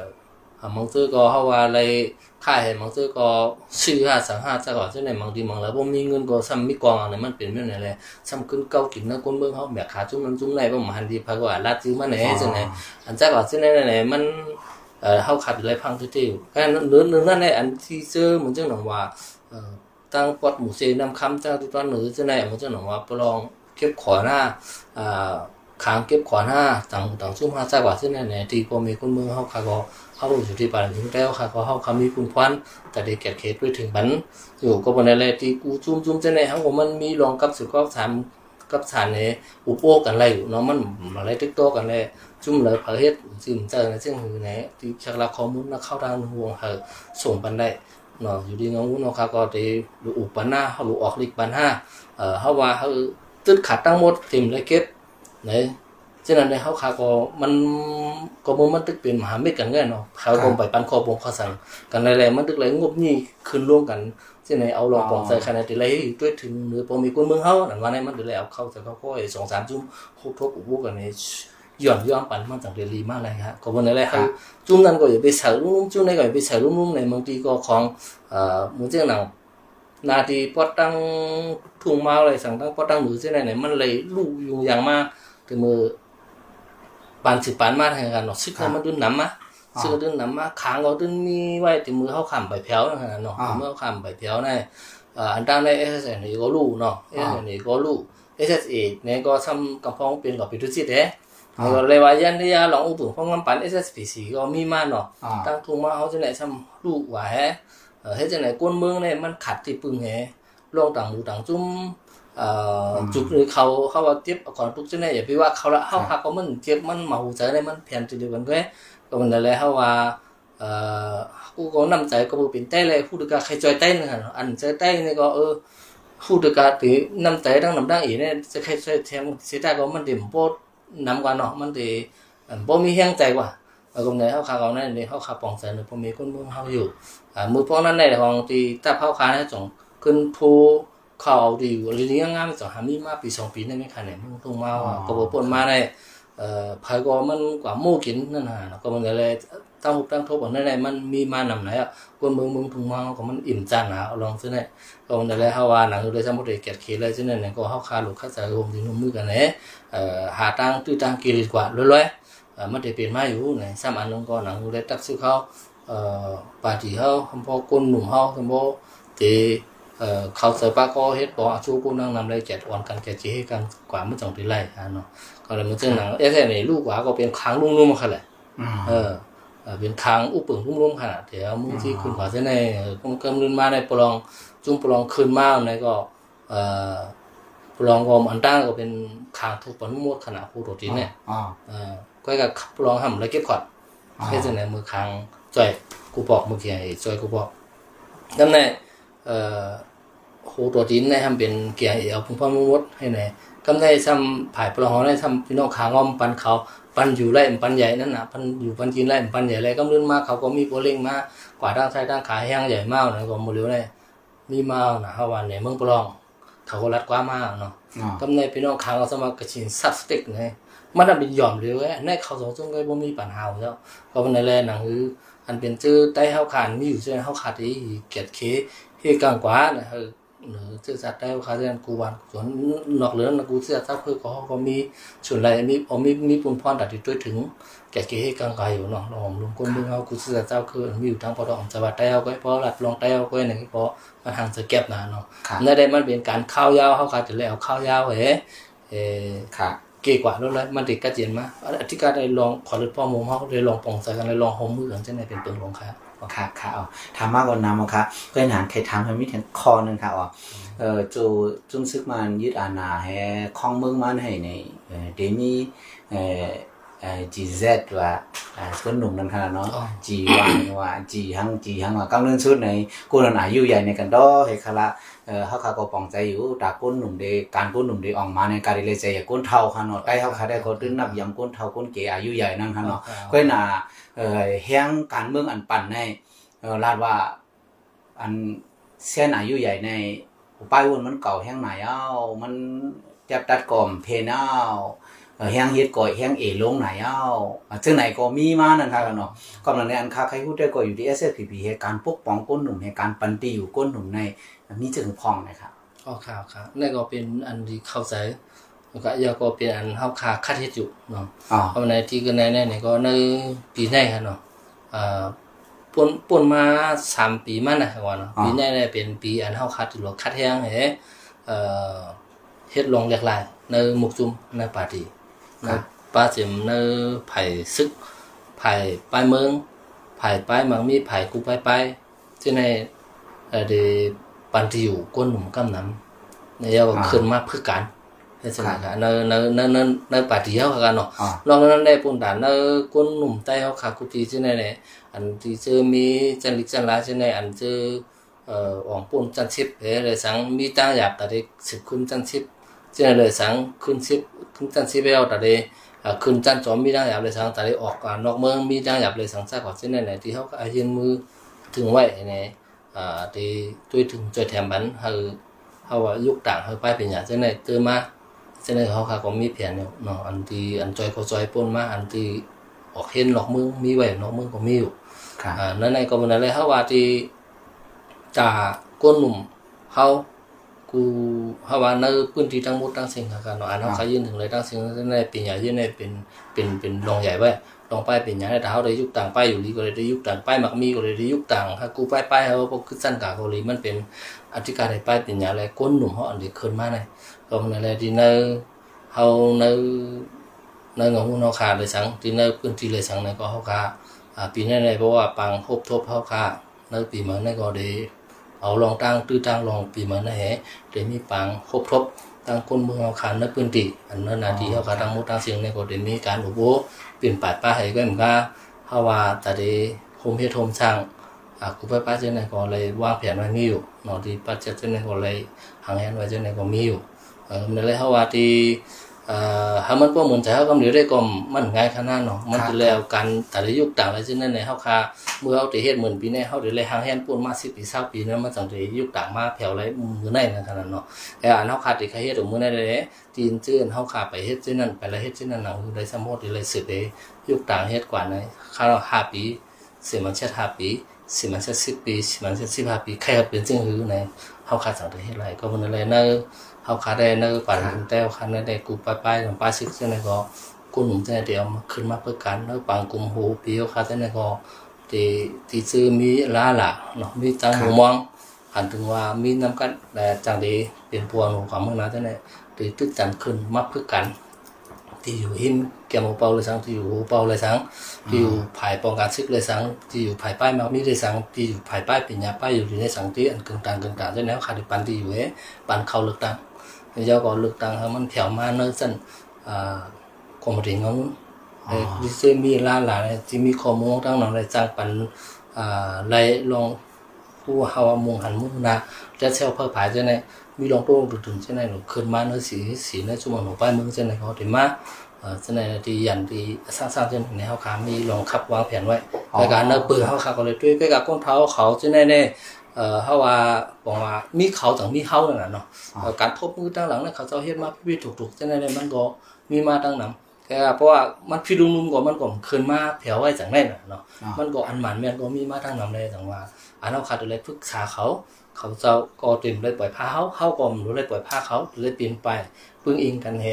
ซ้ำขึ้นเก้ากินนะคนเมืองเขาแบกขาจุ่มน้ำจุ่มในประมาณที่พักว่าลาดจื้อมาไหนจังไหนอันจากว่าจังไหนไหนมันเอ่อเฮาขับอะไรพังทุกที่ก็เนื้อเนื้อนั่นในอันที่เจอมันจังหนังว่าเอ่อตั้งปอดหมูเซนำคำจ้าที่ตอนหนือจังไหนมันจังหนังว่าปลองเก็บขอหน้าอ่า ขางเก็บขอหน้าต่างต่างซุ่มหาจากว่าจังไหนไหนที่พอมีคนเมืองเฮาค่ะก็เฮาอยู่ที่บ้านถึงแล้วค่ะก็เฮาคำมีคุณควันแต่ได้แก่เขตไปถึงบันอยู่ก็บ่ได้แลที่กูจุ่มจุ่มจังไหนเฮาก็มันมีรองกับสุขก็สาม cấp sản này úp ô กันเลย nó มันมาเลยติ๊กโตกันเลยจุ่มเลยเผยเฮ็ดจิมเจอในะซึ่งหือไหนที่ชักลักข้อมูลนะเข้าทางห่วงเหอส่งปันได้เนาะอยู่ดีงงูเนาะค่ะก็ได้ดูอุปนาเฮาดูออกลิกปันห้าเอ่อเฮาว่าเฮาตึดขัดทั้งหมดทิมเลยเก็บ ไหนฉะนั้นในเฮาค่ะก็มันก็บ่มันตึกเป็นมหาเมฆกันไงเนาะเขาคงไปปันข้อบ่งข้อสั่งกันหลายๆมันตึกเลยงบนี้ขึ้นร่วมกัน chứ này áo lòng còn sai khai này thì lấy tuyết thì nửa bộ mi quân mương hao là วันนี้มันเลยเอาเข้าแต่เขาก็ไอ้สองสามจุ่มโคตรอุบกันนี่ย้อนย้อนปันมันต่างเรียลีมากเลยฮะก็วันนี้แหละครับจุ่มนั้นก็อย่าไปใส่ลุ่มจุ่มนี้ก็อย่าไปใส่ลุ่มในบางทีก็ของเอ่อมือเจ้าหนังนาทีปอดตั้งทุ่งมาอะไรสั่งตั้งปอดตั้งมือเจ้าไหนมันเลยลูกยุงยางมากถึงมือปานสิปานมาทางกันเนาะซึกมันดุนน้ำมาซึ่งดึงนำมาค้างก็ ดึงมีไว้ที่มือเขาขำใบแผวนะฮะเนาะเมื่อขำใบแผวในอ่าอันตั้งใน S S N นี่ก็รู้เนาะ S S N นี่ก็รู้ S S A เนี่ยก็ซ้ำกำพองเป็นกับพิทุจิตเด้ก็เลยว่ายันที่ยาหลงอุตุพงน้ำปัน S S P C ก็มีมาเนาะอ๋อตั้งทุงมาเขาจะไหนซ้ำลูกว่าแฮเออเฮ็ดจังไหนก้นเมืองเนี่ยมันขัดที่ปึงแฮลงต่างหมู่ต่างจุ่ม เอ่อจุกหรือเขาเขาว่าเจ็บก่อนทุกจังไหนอย่าไปว่าเขาละเฮาพาก็มันเจ็บมันเมาใจได้มันเพียนตัวเดียวกันด้วยก็มันนั่นแหละเฮาว่าเอ่อกูก็นำใจก็บ่เป็นใจเลยผู้ตกาใครจอยใจนึงหั่นอันใจใจนี่ก็เออผู้ตกาที่นำใจทั้งนำดังอีเนี่ยจะใครช่วยแทงสิตาก็มันสิบ่นำกว่าเนาะมันสิบ่มีแรงใจกว่าแล้วก็ไหนเฮาคาเอานั่นนี่เฮาคาปองใจนึบ่มีคนเมืองเฮาอยู่อ่ามือพวกนั้นในของที่ตาเฮาคาเนี่ยจงขึ้นผู้เข้าเอาดีอยู่ลีนี้งามจงหามีมาปี2ปีนี่ไม่คันเนี่ยมึงต้องมาว่าก็บ่ปนมาได้เอ่อภายก็มันกว่าหมู่กินนั่นน่ะก็มันก็เลยตั้งหุบตั้งทบอันนั้นแหละมันมีมานำไหนอะกวนเมืองเมืองทุ่งมาก็มันอิ่มจานหาเอาลองซื่อเนี่ยก็มันเลยเฮาว่าหนังเลยสมมุติเกียรติเคเลยซื่อเนี่ยก็เฮาคาลูกค้าใจรวมถึงมือกันแหละเอ่อหาตังตื้อตังกิริกว่าลอยๆเอ่อมันได้เป็นมาอยู่ไหนซ้ำอันนึงก็หนังเลยตักซื้อเขาเอ่อปาติเฮาคำพอคนหนุ่มเฮาคำพอที่เอ่อ เขาใส่ปากก็เฮ็ดบ่ชูกูนั่งนำเลยแจกอ่อนกันแจกจีให้กันกว่ามันจังได๋ไล่อะเนาะก็เลยมันเจ้าหนังเอ๊ะแต่นี่ลูกหว่าก็เป็นค้างลุ่มๆค่ะแหละอืมเออเออเป็นค้างอุปเปิงลุ่มๆขนาดเดี๋ยวมึงที่ขึ้นขวาเส้นในกำกำลืนมาในปลองจุ่มปลองขึ้นมาในก็เอ่อปลองก็อันตั้งก็เป็นค้างทุกปนมดขนาดผู้ตัวจีนเนี่ยอ๋อเออก็กับปลองห่ำแล้วเก็บขวดอ๋อเฮ็ดจังไดมือค้างจ่อยกูบอกเมื่อกี้ไอ้จ่อยกูบอกนั่นแหละเอ่อโหตัวจีนในทำเป็นเกียร์เอาพุ่งพ่อมมดให้ไหนกำได้ทำผายปลอได้ทำพี่น้องขางอมปันเขาปันอยู่ไร่ปันใหญ่นั่นน่ะปันอยู่ปันกินไร่ปันใหญ่ไรก็ลื่นมาเขาก็มีโปรเล่งมากว่าด้านซ้ายด้านขาแห้งใหญ่มากนะก็โมเดลเลยมีมานะเฮาว่าเนี่ยเมืองปลอง เขาก็รัดกว่ามากเนาะกำในพี่น้องคางเอาสมัครกระชินซับสติกไงมันเป็นหย่อมเลยว้ยในเขาสองจงก็บ่มีปัญหาแล้วก็ในแลหนังคืออันเป็นชื่อใต้เฮาขานมีอยู่ใช่เฮาขาดที่เกียรติเคเฮกลางกว่านะเฮอหรือ ชื่อสัตว์ใต้เฮาขาดกูวันส่วนนอกเหลือนะกูเสียทรัพย์คือก็ก็มีส่วนไรมีเอามีมีปุนพรตัดที่ด้วยถึงแก่เกให้กลางกายอยู่เนาะลองลงก้นเมืองเฮากูเสือเจ้าคือมีอยู่ทั้งปอดองจังหวัดใต้เฮาก็พอหลัดลองใต้เฮาก็นี่ก็มันทางจะเก็บนะเนาะครับนั่นได้มันเป็นการข้าวยาวเฮาก็จะแล้วข้าวยาวเฮ้เออค่ะเกี่กว่าแล้วมันติดกระเจียนมาอธิการได้ลองขอรถพ่อมุมเฮาได้ลองปองใส่กันได้ลองหอมมือกันจังได๋เป็นตัวลงค่ะค่ะค่ะอ๋อทำมมากกว่าน้ำค่ะเพื่อนหานใครทำให้มีถึงคอนึงค่ะอ๋อเออจูจุนซึกมันยึดอาณาให้คองเมืองมันให้ในเดมีเอ่อ เอ่อ GZ ว่าอ่าคนหนุ่มนั่นค่ะเนาะอ๋อ G1 ว่า G หัง G หังว่ากำลังชุดในกูนอายุใหญ่ในกันดอเฮคละเอ่อเฮาค่ะก็ปองใจอยู่ตาก้นหนุ่มเดการก้นหนุ่มเดออกมาในการเลยใจอย่าก้นเท่าค่ะเนาะใต้เฮาค่ะได้เขาตึ้งนับยำก้นเท่าก้นเกอายุใหญ่นั่นค่ะเนาะก็น่ะเอ่อแฮงการเมืองอันปั่นในเอ่อลาดว่าอันเส้นอายุใหญ่ในป้ายวนมันเก่าแห้งไหนเอ้ามันจับตัดก่อมเพนเอ้าเอ่อ แห้งเฮ็ดก่อยแห้งเอลงไหนเอ้าอะซึ่งไหนก็มีมานั่นค่ะเนาะกำลังในอันค่าใครพูดได้ก็อยู่ที่ SFPP เหตุการปกป้องก้นหนุ่มเหตุการปันตีอยู่ก้นหนุ่มในมีจึงพองนะครับอ๋อครับครับนั่นก็เป็นอันที่เข้าใจแล้วก็ยาก็เป็นอันเฮาคาคัดเฮ็ดอยู่เนาะอ๋อเพราะในที่กันในในนี่ก็ในปีในครับเนาะอ่าป่นป่นมาสามปีมานะครับว่าเนาะปีในเนี่ยเป็นปีอันเฮาคัดอยู่คัดแฮงเฮเอ่อเฮ็ดลงหลากหลายในหมุกจุมในปาร์ตี้ ในปาจิมในไผ่ซึกไผ่ปลายเมืองไผ่ปลายมังมีไผ่กูปลายปลายที่ในเอ่อได้ปันที่อยู่ก้นหนุ่มกำนำในยาขึ้นมาเพื่อการเฮ็ดจังได๋ครับในในในในในปาร์ตี้เฮากันเนาะอ๋อลองนั้นได้ปุ่นด่านเนอก้นหนุ่มใต้เขาขากุตีใช่ไหมเนี่ยอันที่เจอมีจันลิจันลาใช่ไหมอันเจอเอ่ออ่องปุ่นจันชิปเอเลยสังมีตั้งหยาบแต่เด็กสิบคุณจันชิป ใช่ไหมเลยสังคุณชิปคุณจันชิปเอาแต่เด็กอ่าคุณจันจอมมีตั้งหยาบเลยสังแต่เด็กออกนอกเมืองมีตั้งหยาบเลยสังซากกว่าใช่ไหมเนี่ยที่เขาก็อายืนมือถึงไหวเนี่ยอ่าที่ด้วยถึงจอยแถมบันเฮาเฮาว่ายุคต่างเฮาไปเป็นอย่างใช่ไหมเจอมมาฉะนั้นเขาค่ะก็มีแผนอยู่เนาะอันที่อันจอยก็จอยป่นมาอันที่ออกเห็นหลอกเมืองมีไว้นอกเมืองก็มีอยู่ค่ะอ่านั่นในก็มันอะไรเขาว่าที่จ่าก้นหนุ่มเขา กูเขาว่าในพื้นที่ทั้งหมดทั้งสิ่งค่ะเนาะอันเขาขยื่นถึงเลยทั้งสิ่งในปีใหญ่ยื่นในเป็นเป็นเป็นรองใหญ่ไว้รองป้ายเป็นใหญ่แต่เขาได้ยุคต่างป้ายอยู่ลีก็เลยได้ยุคต่างป้ายมักมีก็เลยได้ยุคต่างถ้ากูป้ายป้ายเขาพวกคือสั้นกาเกาหลีมันเป็นอธิการในป้ายเป็นใหญ่อะไรก้นหนุ่มเขาอันเดียขึ้นมาในก็มันอะไรที่ในเฮาในในงงเฮาขาเลยสังที่ในพื้นที่เลยสังในก็เฮาขาอ่าปีนี้ในเพราะว่าปังพบทบเฮาขาในปีมันในก็ได้ เอาลองตั้งตื้อตั้งลองปีมันในแหได้มีปังพบทบตั้งคนเมืองเฮาขาในพื้นที่อันนั้นนาทีเฮาขาทั้งมดทั้งเสียงในก็ได้มีการอุโบเปลี่ยนปัดป้าให้ก็เหมือนกันฮาวาแต่ได้โฮมเฮ็ดโฮมสร้างอ่ากูไปป้าเจ้าในก็เลยวางแผนไว้มีอยู่นาะที่ป้าเจ้าในก็เลยหางแหนไว้เจ้าในก็มีอยู่เออมันเลยเขาวาที่ เอ่อหามันก็เหมือนใจเขากำเนิดได้ก็มันง่ายขนาดเนาะมันจะแล้วกันแต่ละยุคต่างอะไรเช่นนั้นในเฮาคาเมื่อเฮาได้เฮ็ดเหมือนปีนี้เฮาได้เลยหางแฮนปูนมา10ปี20ปีนั้นมันจังได้ยุคต่างมาแผ่วไรมือในนั่นขนาดเนาะแต่อันเฮาคาที่เคยเฮ็ดมือในเลยจีนจื้นเฮาคาไปเฮ็ดที่นั่นไปแล้วเฮ็ดที่นั่นหนังได้สมมุติได้เลยสืบได้ยุคต่างเฮ็ดกว่าในคาเรา5ปีสิมันเช็ด5ปีสิมันเช็ด10ปีสิมันเช็ด15ปีใครเป็นจึงหือในเฮาคาจังได้เฮ็ดไรก็มันเลยเนอ เขาขาได้เนื้อปั่นแต้วคันได้กูไปไปของป้าซิกเส้นก็กูหนุ่มเส้นเดียวมาขึ้นมาเพื่อกันเนื้อปังกุมหูปีเขาขาเส้นก็ที่ที่ซื้อมีลาล่ะเนาะมีจังหูมองหันถึงว่ามีน้ำกันแต่จังดีเป็นพวงของเมืองนั้นเส้นที่ตึกจันขึ้นมาเพื่อกันที่อยู่หินแกมเปาเลยสังที่อยู่หูเปาเลยสังที่อยู่ภายปองการซึกเลยสังที่อยู่ภายป้ายมามีเลยสังที่อยู่ภายป้ายปิญญาป้ายอยู่ในสังที่อันกึ่งต่างกึ่งต่างเส้นแล้วขาดปันที่อยู่เอ๊ะปันเข้าเลือกตั้ง do có lực tăng hơn mình theo mà nơi dân à có một điểm ngón để đi xem mi la là chỉ mi khó mua tăng nào lại sang bản à lại long ผู้เฮามุงหันมุงนาจะเซลเพื่อผายเจ้าไหนมีลองโต้ถึงถึงเจ้าไหนหนูขึ้นมาเนื้อสีสีในชั่วโมงหนูป้ายมึงเจ้าไหนเขาถึงมาเอ่อเจ้าไหนที่ยันที่สร้างสร้างเจ้าไหนเขาขามีลองขับวางแผนไว้ในการเนื้อปืนเขาขาก็เลยด้วยไปกับก้นเท้าเขาเจ้าไหนเนี่ย เอ่อเฮาว่าบอกว่ามีเขาต้องมีเฮานั่นน่ะเนาะเอ่อการทบมือตั้งหลังเนี่ยเขาเจ้าเฮ็ดมาพี่ถูกๆจังได๋มันก็มีมาตั้งนำแต่เพราะว่ามันพี่ลุงๆก็มันก็ขึ้นมาแผ่วไว้จังได๋น่ะเนาะอ่ามัมันก็อันหมันแม่นก็มีมาตั้งนำเลยจังว่าอันเฮาขาดเลยปรึกษาเขา เขาเจ้าก็เต็มเลยปล่อยผ้าเฮาเฮาก็บ่รู้เลยปล่อยผ้าเขาเลยเปลี่ยนไปปึ้งอิงกันเฮ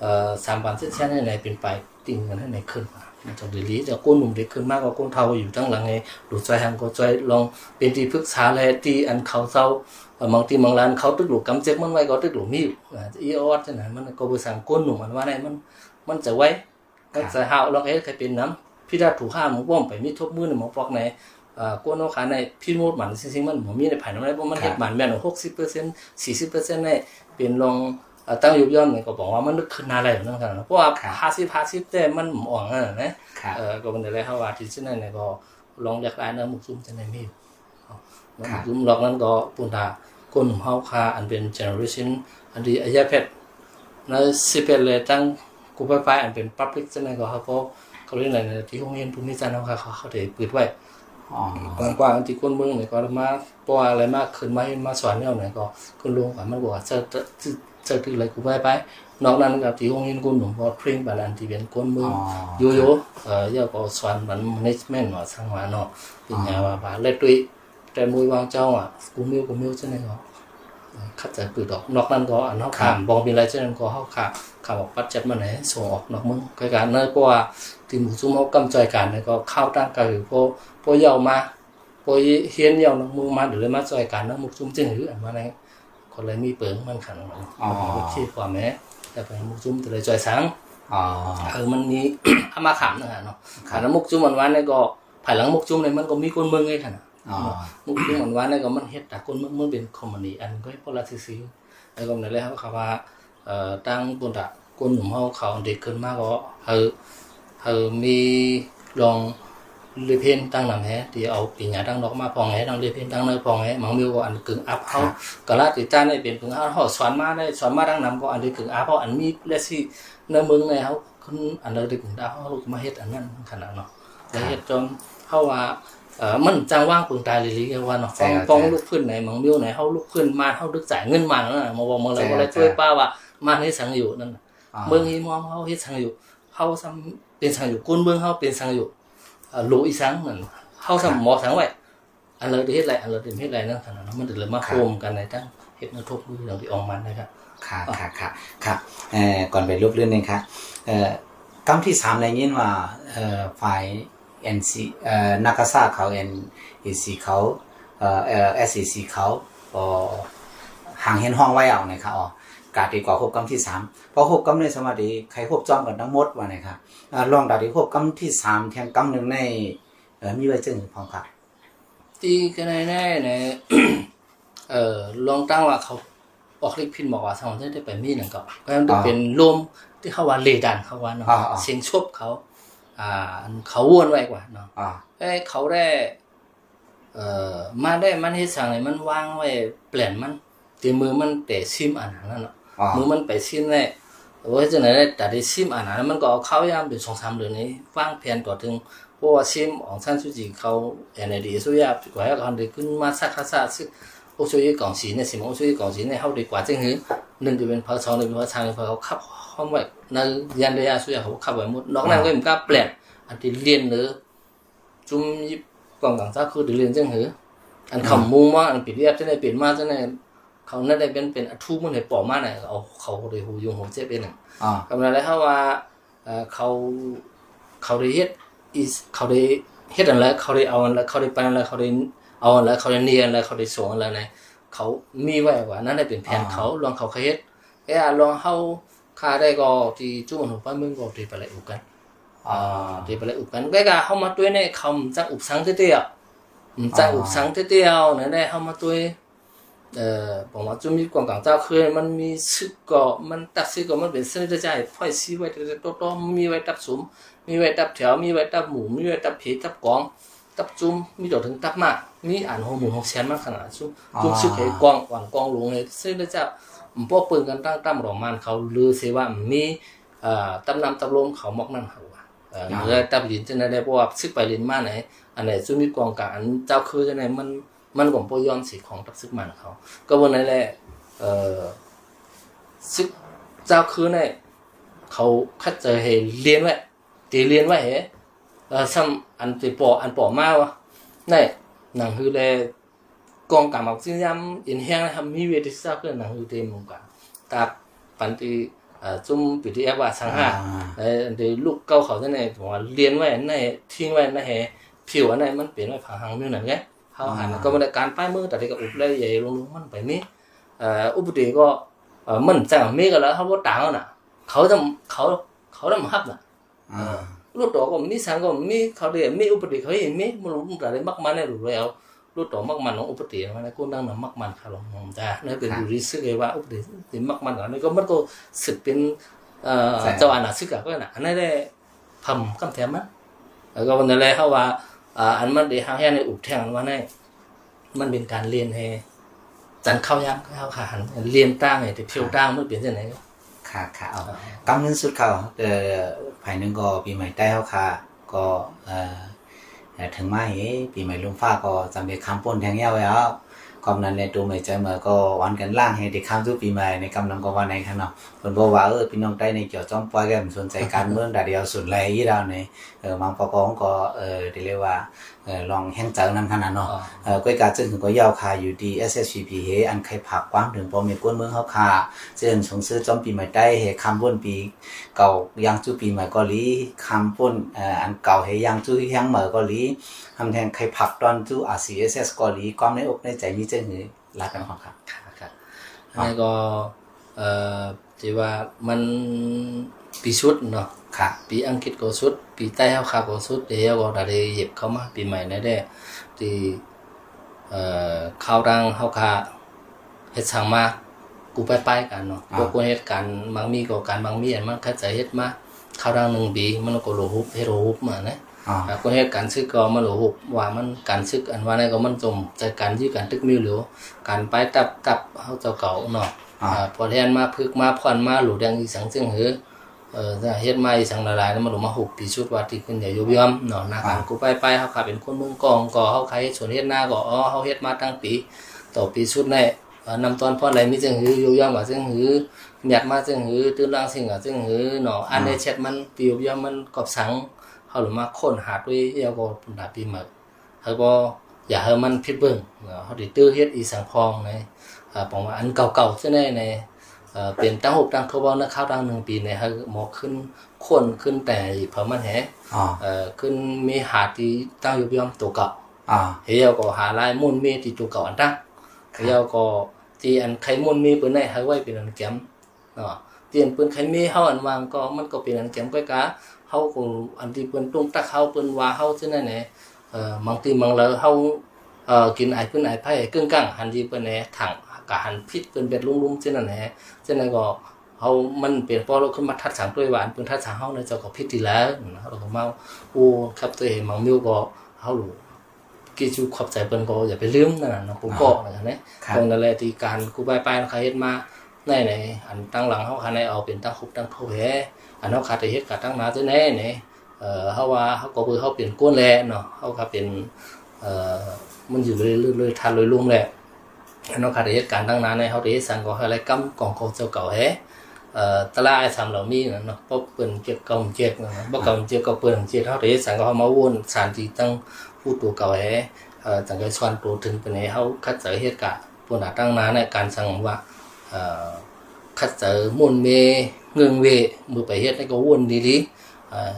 เอ่อสามวันเส้นเส้นไหนเป็นไปติ่งกันให้ไหนขึ้นมา มันจะดีลีแต่ก้นหนุ่มเด็กขึ้นมากกว่าก้นเทาอยู่ตั้งหลังไงหลุดใจหังก็ใจลองเป็นที่ปรึกษาแลที่อันเขาเจ้าเอ่อบางทีบางร้านเขาตึกหลุดกำเจ็บมันไว้ก็ตึกหลุดมีอะอีออดจังนั้นมันก็บ่สั่งก้นหนุ่มมันว่าไหนมันมันจะไว้ก็จะหาลองเอ๊ะใครเป็นน้ำพี่ดาถูกห้ามหมป้อมไปมีทบมือในหมอปอกไหนก้นเอาขาในพี่โมดหมันจริงๆมันบ่มีในภายในเพราะมันเฮ็ดหมันแม่น60% 40%ในเป็นลอง เอ่อตั้งยุบย่อมเนี่ยก็บอกว่ามันนึกขึ้นอะไรอยู่นั่นกันนะเพราะว่าครับห้าสิบห้าสิบแต่มันหมอ่องอะนะครับเออก็เป็นอะไรเขาว่าที่เช่นนั้นเนี่ยก็ลองเรียกได้นะมุกซุ่มเช่นนั้นมีอยู่เอาแล้วมุกซุ่มลอกนั้นก็ปุ่นตาก้นเฮาคาอันเป็นเจเนอเรชันอันที่อายาเพชรแล้วสิเป็นเลยตั้งกูไปไปอันเป็นพับลิกเช่นนั้นก็เขาก็เขาเรียกอะไรนะที่โรงเรียนภูมิจันทร์เขาเขาเขาได้เปิดไว้อ๋อกว้างกว้างที่คนเมืองเนี่ยก็มาปว่าอะไรมากขึ้นมามาสอนเนี่ยเนี่ยก็คนลุงก็มันบอกว่าจะ จะจะจะถืออะไรกูไปไปนอกนั้นก็ที่ห้องเรียนคนหนุ่มก็เทรนบาลานที่เป็นคนเมืองโยโย่เอ่อยาก็สอนมัน management ว่าสังวาเนาะเป็นยาว่าบาเลยตุยแต่มวยวางเจ้าอะกูมิวกูมิวจังได๋ก็คัดจะปืดออกนอกนั้นก็อันเฮาขามบ่มีอะไรจังนั้นก็เฮาขาขามออกปัดจัดมาไหนส่งออกนอกเมืองก็การเนอะเพราะว่าที่หมู่ซุ่มเฮากำใจกันเนี่ยก็เข้าตั้งก็คือพอพอยาวมาพอเฮียนยาวนักมือมาหรือมาจอยกันนักมุกจุ้มจึงหรืออันว่าไง คนเลยมีเปิงมันขันมันอ๋อที่ความแม้แต่ไปมุกจุ้มแต่เลยจอยสังอ๋อเออมันมีอามาขามนะฮะเนาะขันมุกจุ้มมันวันนี่ก็ภายหลังมุกจุ้มเนี่ยมันก็มีคนเมืองไงขันอ๋อมุกจุ้มมันวันนี่ก็มันเฮ็ดแต่คนเมืองมันเป็นคอมมานีอันก็ให้พลาซิซิแล้วก็นั่นแหละเขาว่าเอ่อตั้งบนตะคนหนุ่มเขาเขาเด็กขึ้นมากก็เออเออมีลอง lê phiên tăng làm hé thì ở thì nhà đang đó mà phòng hé đang lê phiên tăng nơi phòng hé mang miêu có ăn cứng áp hao cả lá thì ta này biển cứng áp họ xoắn ma đây xoắn ma đang nằm có ăn đi cứng áp họ ăn mi lê si nơi mương này họ không ăn nơi đi cứng áp họ mà hết ăn ăn khả năng nó để hết cho họ ว่าเออมันจังว่างปึงตายเลยลีว่าเนาะฟ้องฟ้องลูกขึ้นไหนมังมิวไหนเฮาลูกขึ้นมาเฮาดึกจ่ายเงินมาแล้วน่ะมาบอกมาเลยว่าอะไรช่วยป้าว่ามาให้สังอยู่นั่นน่ะอ๋อเมืองฮีมองเฮาเฮ็ดสังอยู่เฮาซ้ำเป็นสังอยู่ก้นเมืองเฮาเป็นสังอยู่ à, lũ ý sáng mình hao xong mò sáng vậy anh lời đi hết lại anh lời tìm hết lại nữa thằng nó mình được là mà Khá. khôm cái này chắc hết nó thuộc đi rồi thì ông man này cả ค่ะค่ะค่ะครับเอ่อก่อนไปรูปเรื่องหนึงครับเอ่อกำที่สามในยินว่าเอ่อฝ่าย NC เอ่อนากาซาเขา NEC เขาเอ่อเอ่อ SEC เขาอ๋อห่างเห็นห้องไว้เอานะครับอ๋อ กาดีกว่าควบกำที่สามเพราะควบกำในสมาธิใครควบจอมกันทั้งหมดว่านะครับอ่าลองดาดีควบกำที่สามเทียงกำหนึ่งในเอ่อมีไว้จึงพร้อมครับ thì cái này này này ờ long tăng là เขาออกลิพินบอกว่าสองที่ได้ไปมีหนึ่งก็ก็มันจะเป็นรวมที่เขาว่าเลดันเขาว่าเนาะเสียงชบเขา อ่าอันเขาวนไว้กว่าเนาะอ๋อเอ้ยเขาได้เอ่อมาได้มันเฮ็ดสั่งเลยมันวางไว้เปลี่ยนมันตีมือมันแต่ซิมอันนั้นน่ะอ๋อ มือมันไปซิมได้โอ้ยจังไหนแต่ได้ซิมอันนั้นมันก็เอาเข้ายามเป็นสองสามเดือนนี้วางแผนต่อถึงเพราะว่าซิมของท่านสุจิเขาแอนดีสุยากว่าเขาได้ขึ้นมาสักสักซึ่งโอ้ช่วยกองสีเนี่ยสิมโอ้ช่วยกองสีเนี่ยเขาดีกว่าจังหือหนึ่งจะเป็นพอสองหนึ่งเป็นพอสามเป็นพอเขาขับห้องไว้ในยันระยะสุยาเขาขับไว้หมดนอกนั้นก็ไม่กล้าเปลี่ยนอันที่เรียนหรือจุ่มยิบกองต่างชาติคือเดือเรียนจังหืออันคำมุงว่าอันปิดเรียบจังได้เปลี่ยนมาจังได้ เขานั่นได้เป็นเป็นอัทุมันให้ปอมาไหนเอาเขาเลยหูยงหูเจ็บเป็นน่ะอ๋อกำลังได้เขาว่าเอ่อเขาเขาได้เฮ็ดอีเขาได้เฮ็ดอันแล้วเขาได้เอาอันแล้วเขาได้ไปอันแล้วเขาได้เอาอันแล้วเขาได้เรียนแล้วเขาได้ส่งอันแล้วในเขามีไว้ว่านั่นได้เป็นแผนเขาลองเขาเคยเฮ็ดเอ้ยลองเฮาค่าได้ก็ที่จุ่มหัวป้ามึงก็ที่ไปเลยอุกันอ๋อ à thì phải lại ụp cắn cái gà không mà tôi này không chắc ụp sáng thế tiêu chắc ụp sáng thế tiêu nữa đây không mà tôi ờ bọn mà tôi mi quảng cáo tao khơi มั เออบอกว่าจุ้มีกองการเจ้าคือมันมีสึกก็มันตักสึกก็มันเป็นเส้นจะใจไฟซีไว้โตโตมีไว้ตับสุมมีไว้ตับแถวมีไว้ตับหมูมีไว้ตับผีตับกองตับจุ้มมีจนถึงตับมากมีอ่านหัวหมูหัวแสนมากขนาดจุ้มจุ้มสึกให้กองหวังกองลงเลยเส้นจะพวกปืนกันตั้งตั้มหลอมันเขาลือเสว่ามีเอ่อตำนำตำลมเขามอกนั่นเขาเอ่อหรือตับลินจังได๋เพราะว่าซึกไปลินมาไหนอันไหนซุมีกองกลางเจ้าคือจังได๋มันมัน ก็บ่ยอมสิของตับซึกมันเขาก็วันนั้นแหละเอ่อซึกเจ้าคือเนี่ยเขาคัดเจอให้เรียนไว้ตีเรียนไว้เหเออซ้ำอันติปออันปอมาวะนี่หนังคือแลกองกำเอาซึ่งยำอินแห้งทำมีเวทีทราบเพื่อนหนังคือเต็มมุงกันตาปันติเอ่อจุ่มปิที่แอบว่าสังหาเออเดี๋ยวลูกเก้าเขาจะไหนผมว่าเรียนไว้ในทิ้งไว้ในแห่ผิวอันไหนมันเปลี่ยนไว้ผังหังมิวนั่นไง เขาหันก็มันการป้ายมือแต่ที่ก็อุบเลยใหญ่ลงมันไปมีเอ่ออุปติก็เอ่อมันจังมีก็แล้วเขาบ่ต่างน่ะ เขาจะเขาเขาจะมาฮับน่ะอ่าลูกตัวก็มีสังก็มีเขาเรียกมีอุปติเขาเห็นมีมันรู้แต่ได้มักมันได้รู้แล้วลูกตัวมักมันของอุปติมันกูนั่งน่ะมักมันคาลงมองจ้าเนี่ยเป็นดูริสึกเลยว่าอุปติที่มักมันอันนี้ก็มันก็สึกเป็นเอ่อเจ้าอันน่ะสึกก็น่ะอันนั้นได้พำคำแถมมันแล้วก็วันนั้นแหละเขาว่า อ่าอันมันเด้หาแห่ในอุบแทงว่าในมันเป็นการเรียนให้จันเข้ายางเข้าขาหันเรียนตั้งไงแต่เพียวตั้งมันเปลี่ยนจังไหนค่ะค่ะเอากำเงิสุดเขาเอ่อภายนึงก็ปีใหม่ใต้เขาค่ะ ก็เอ่อถึงมาเฮ้ปีใหม่ลุงฟ้าก็จำเป็นคำปนแทงเย้าไว้ว ควาก็นั้นในตัวใหม่ใจเมื่อก็วันกันล่างให้เด็กข้ามสู่ปีใหม่ในกำลังก็วันในข้างนอกเพิ่นบอกว่าเออพี่น้องใต้ในเกี่ยวจ้อมปล่อยกันสนใจการเมืองดาเดียวสุดเลยยี่ดาวในเออบางปกองก็เออเรียกว่า ลองแห้งเจอนั้นขนาดเนาะเอ่อก้อยกาจึงถึงก็ยาวคาอยู่ดี SSPP เฮอันใครผักกว้างถึงพอมีก้นเมืองเขาคาเช่นสงซื้อจอมปีใหม่ได้เฮคำป้นปี เก่ายังจู้ปีใหม่ก็ลีคำป้นเอ่ออันเก่าเฮยังจู้ยังเหมือก็ลีทำแทนใครผักตอนจู้ RCSS ก็ลีความในอกในใจนี้จึงหือรักกันของครับค่ะค่ะอันนี้ก็เอ่อที่ว่ามันปีชุดเนาะ ค่ะปีอังกฤษก็สุด ปีใต้เขาขาก็สุดเดี๋ยวก็ได้เหยียบเข้ามาปีใหม่นั่นแหละที่เอ่อข้าวดังเขาขาเฮ็ดสั่งมากูไปไปกันเนาะอ่าพวกกูเฮ็ดกันบางมีก็การบางมีอันมันเข้าใจเฮ็ดมาข้าวดังหนึ่งปีมันก็โลหุบเฮ็ดโลหุบมานะอ๋ออ่าก็เฮ็ดการซึกก็มันโลหุบว่ามันการซึกอันว่านั่นก็มันจมใจการที่การตึกมิวหรือการไปตับตับเฮาเจ้าเก่าเนาะอ่าอ่าพอแทนมาพึกมาพรมาหลูแดงอีสังซึ่งหือ เออถ้าเฮ็ดมาอีสังละลายแล้วมาหลูมาหุบปีชุดว่าที่ขึ้นใหญ่ยบยอมเนาะหน้าการกูไปไปเฮาขาเป็นคนเมืองกองก็เฮาใครส่วนเฮ็ดหน้าก็อ๋อเฮาเฮ็ดมาตั้งปี ต่อปีชุดในเอ่อนำตอนพรอะไรมีจึงหือยบยอมว่าจึงหือหยัดมาจึงหือตื่นร่างสิ่งอะจึงหือเนาะอันในแชทมันปียบยอมมันกอบสังเฮาหลูมาค้นหาด้วยเอวก็ปุ่นดาปีหมักเฮาก็อย่าให้มันผิดเบิ่งเนาะเฮาได้ตื้อเฮ็ดอีสังพองในอ่าปองว่าอันเก่าๆซะแน่ในเอ่อ เป็นตั้งหกตั้งเขาบอกนะข้าวตั้งหนึ่งปีเนี่ยฮะหมอขึ้นข้นขึ้นแต่เพิ่มมันแหอ๋อเอ่อขึ้นมีหาที่ตั้งอยู่ยอมตัวเก่าอ๋อเฮียก็หาลายมุ่นมีที่ตัวเก่าอันตั้งเฮียก็ที่อันใครมุ่นมีปืนไหนให้ไว้เป็นอันแกมเนาะเตียนปืนใครมีเฮาอันวางก็มันก็เป็นอันแกมก้อยกะเฮาก็อันที่ปืนตุ้งตักเฮาปืนว่าเฮาซึ่งนั่นแหละเอ่อบางทีบางเลอเฮาเอ่อกินไอ้ปืนไอ้ไผ่กึ่งกลางหันที่ปืนแหนถัง กะหันพิษปืนเป็ดลุ่มๆซึ่งนั่นแหละฉะนั้นก็เขามันเปลี่ยนพอเราขึ้นมาทัดสังด้วยหวานเป็นทัดสังเฮาในเจ้าก็พิษทีแล้วนะเราก็มาโอ้ครับตัวเองมังมิวก็เฮารู้กี่จูขอบใจเปิ้นก็อย่าไปลืมนั่นน่ะเนาะกูก็นะนะครับตรงนั้นแหละที่การกูไปไปเขาเฮ็ดมาในไหนอันตั้งหลังเฮาคันให้เอาเป็นตั้งคุบตั้งโทแฮอันเฮาขาดแต่เฮ็ดกับตั้งหนาตัวแน่นี่เอ่อเฮาว่าเฮาก็เบิ่งเฮาเป็นก้นแลเนาะเฮาก็เป็นเอ่อมันอยู่เลยเลยทันเลยลุ่มแหละ nó khá để cản đăng ná này họ để sang có hơi lại cắm còn có cho cậu hết ờ ta la ai làm lão mi nó bốc quyền chết công chết bốc công chết có quyền chết họ để sang có họ máu buồn sản thì tăng phụ tụ cậu hết ờ chẳng cái xoan tụ ถึงเป็นให้เขาคัดเจอเหตุการณ์พวกน่ะตั้งนานในการสั่งว่าเอ่อคัดเจอมุ่นเมเงืองเวมือไปเฮ็ดให้ก็วนดีๆเอ่อ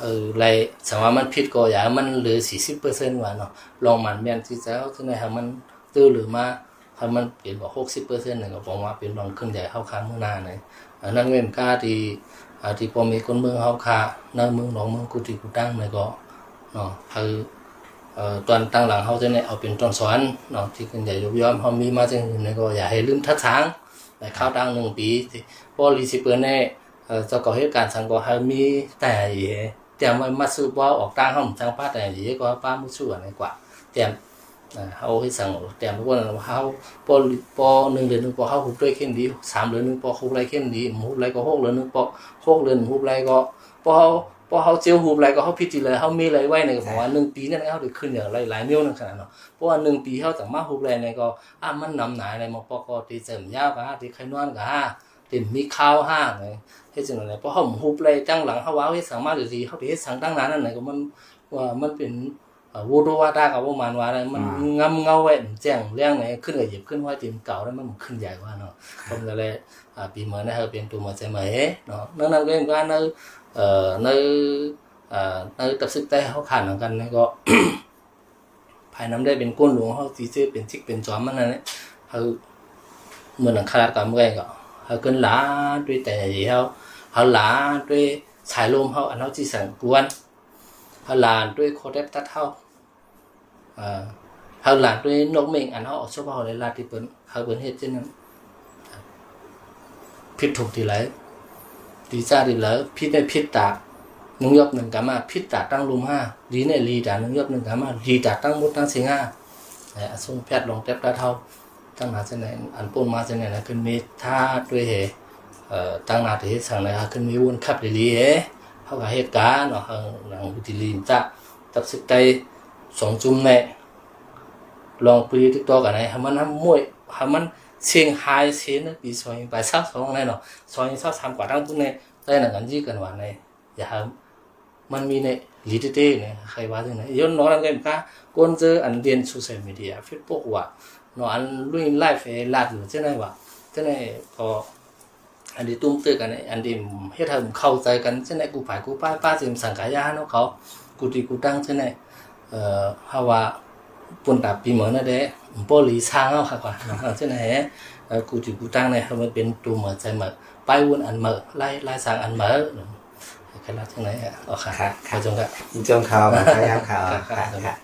เออไรสมว่ามันผิดก็อย่าให้มันเหลือ40%ว่าเนาะลองมันแม่นที่แล้วที่ไหนให้มันตื้อหรือมา ถ้ามันเปลี่ยนกว่าหกสิบเปอร์เซ็นต์เนี่ยก็บอกว่าเป็นรองเครื่องใหญ่เข้าค้างเมื่อหน้าเลยอันนั้นเป็นค่าที่อาที่พอมีคนเมืองเข้าค้าในเมืองหนองเมืองกุฏิกุตั้งเนี่ยก็เนาะคือเอ่อตอนตั้งหลังเขาจะเนี่ยเอาเป็นตอนสอนเนาะที่เครื่องใหญ่ยกย้อมเขามีมาจังเนี่ยก็อย่าให้ลืมทัดทางแต่ข้าวดังหนึ่งปีที่พอรีสิเปอร์เน่เอ่อจะก่อเหตุการณ์สังก็ให้มีแต่เย่เตรียมไว้มาซื้อว่าออกตั้งห้องจังป้าแต่เย่ก็ป้ามุสู้อะไรกว่าเตรียมอ่า เขาให้สั่งแต่ทุกคนเขาปอปอหนึ่งเดือนหนึ่งปอเขาหุบด้วยเข้มดีสามเดือนหนึ่งปอหุบไรเข้มดีหุบไรก็หกเดือนหนึ่งปอหกเดือนหุบไรก็ปอเขาพอเขาเจียวหูบไรก็เขาพิจารณาเขามีอไรไว้ในก็บอกว่าหนึ่งปีนั่นเขาได้ขึ้นอย่างไรหลายนิ้วนั่นขนาดเนาะเพราะว่าหนึ่งปีเขาจากมาหูบไรในก็อะมันนำหนาอะไรมาปอกอตีเสริมยาวกะตีไข่นวลกะตีมีข้าวห้าไงเฮ็ดจังได๋เพราะเฮาหูบเลยจังหลังเฮาว่าเฮ็ดสั่งมาดีเฮาได้เฮ็ดสั่งตั้งนานนั่นน่ะก็มันว่ามันเป็น วูโดวาดากับประมาณว่ามันงำเงาไว้แจ้งเรื่องไหนขึ้นก็หยิบขึ้นไว้ตีมเก่าแล้วมันขึ้นใหญ่กว่าเนาะผมก็เลยอ่าปีเหมือนนะเฮาเป็นตัวมาใช่ไหมเนาะนั่นนั่นก็เป็นการในเอ่อในอ่าในตับซึกใต้เฮาขานกันนี่ก็ภายน้ำได้เป็นก้นหลวงเฮาสิซื้อเป็นจิกเป็นจอมมันนั่นแหละเฮาเหมือนหลังคารากับเมื่อก็เฮาเกินหลาด้วยแต่เฮาเฮาหลาด้วยสายลมเฮาอันเฮาสิสั่งกวนเฮาหลาด้วยโคเดบตัดเฮาอ่า เฮาหลากด้วยนกเมงอันเฮาออกชอบเฮาเลยลาที่เปิ้นเขาเปิ้นเฮ็ดเช่นนั้นผิดถูกที่ไรลดีจ้าดีแล้วผิดได้ผิดตานุ่งยอบหนึ่งกามาผิดตาตั้งลุมห้าดีในลีตานุ่งยอบหนึ่งกามารีตาตั้งมุดตั้งเสีงห้าไอ้ส่งแพทย์ลงแทบตาเท่าตั้งหนาเช่นอันปุ่นมาเช่นนะขึ้นมีท่าด้วยเหเออตั้งหนาที่สั่งนะขึ้นมีวุ่นขับดีเอเขากับเหตุการณ์เนาะหลังบุตรีจ้าตับสิใจ สองจุ่มแน่ลองปีติดต่อกันเลยให้มันทมวยห้มันเชียงหายเชียงปีสองไปสักสองในเนาะสองสักสามกว่าตั้งปุ่นในได้หนังกันยี่กันวันในอย่ามันมีเนยลีดเต้เนี่ยใครว่าถึงไหนยย้อนน้องนั่นไหมีค่ะก้นเจออันเดียนโซเชียลมีเดียเฟซบุ๊กว่าเนาะอันลุยไลฟ์เฟซลาดหรือเช่นไรวะเช่นไรพออันนี้ตุ้มตือกันอันนี้ให้ทำเข้าใจกันเช่นไรกูฝ่ายกูป้ายป้าเสีมสังขายาเนาะเขากูตีกูตั้งเช่นไร นเอ่อกูตีกูตั้งในี่ยมันเป็นตัวเหมือใจเหมือนไปวนอันเหมือนไล่ไล่สร้างอันเหมือนขนาดที่ไหนอะอ๋อค่ะครับขอจงครับยินจมเขามาพยายามเขาครับครับ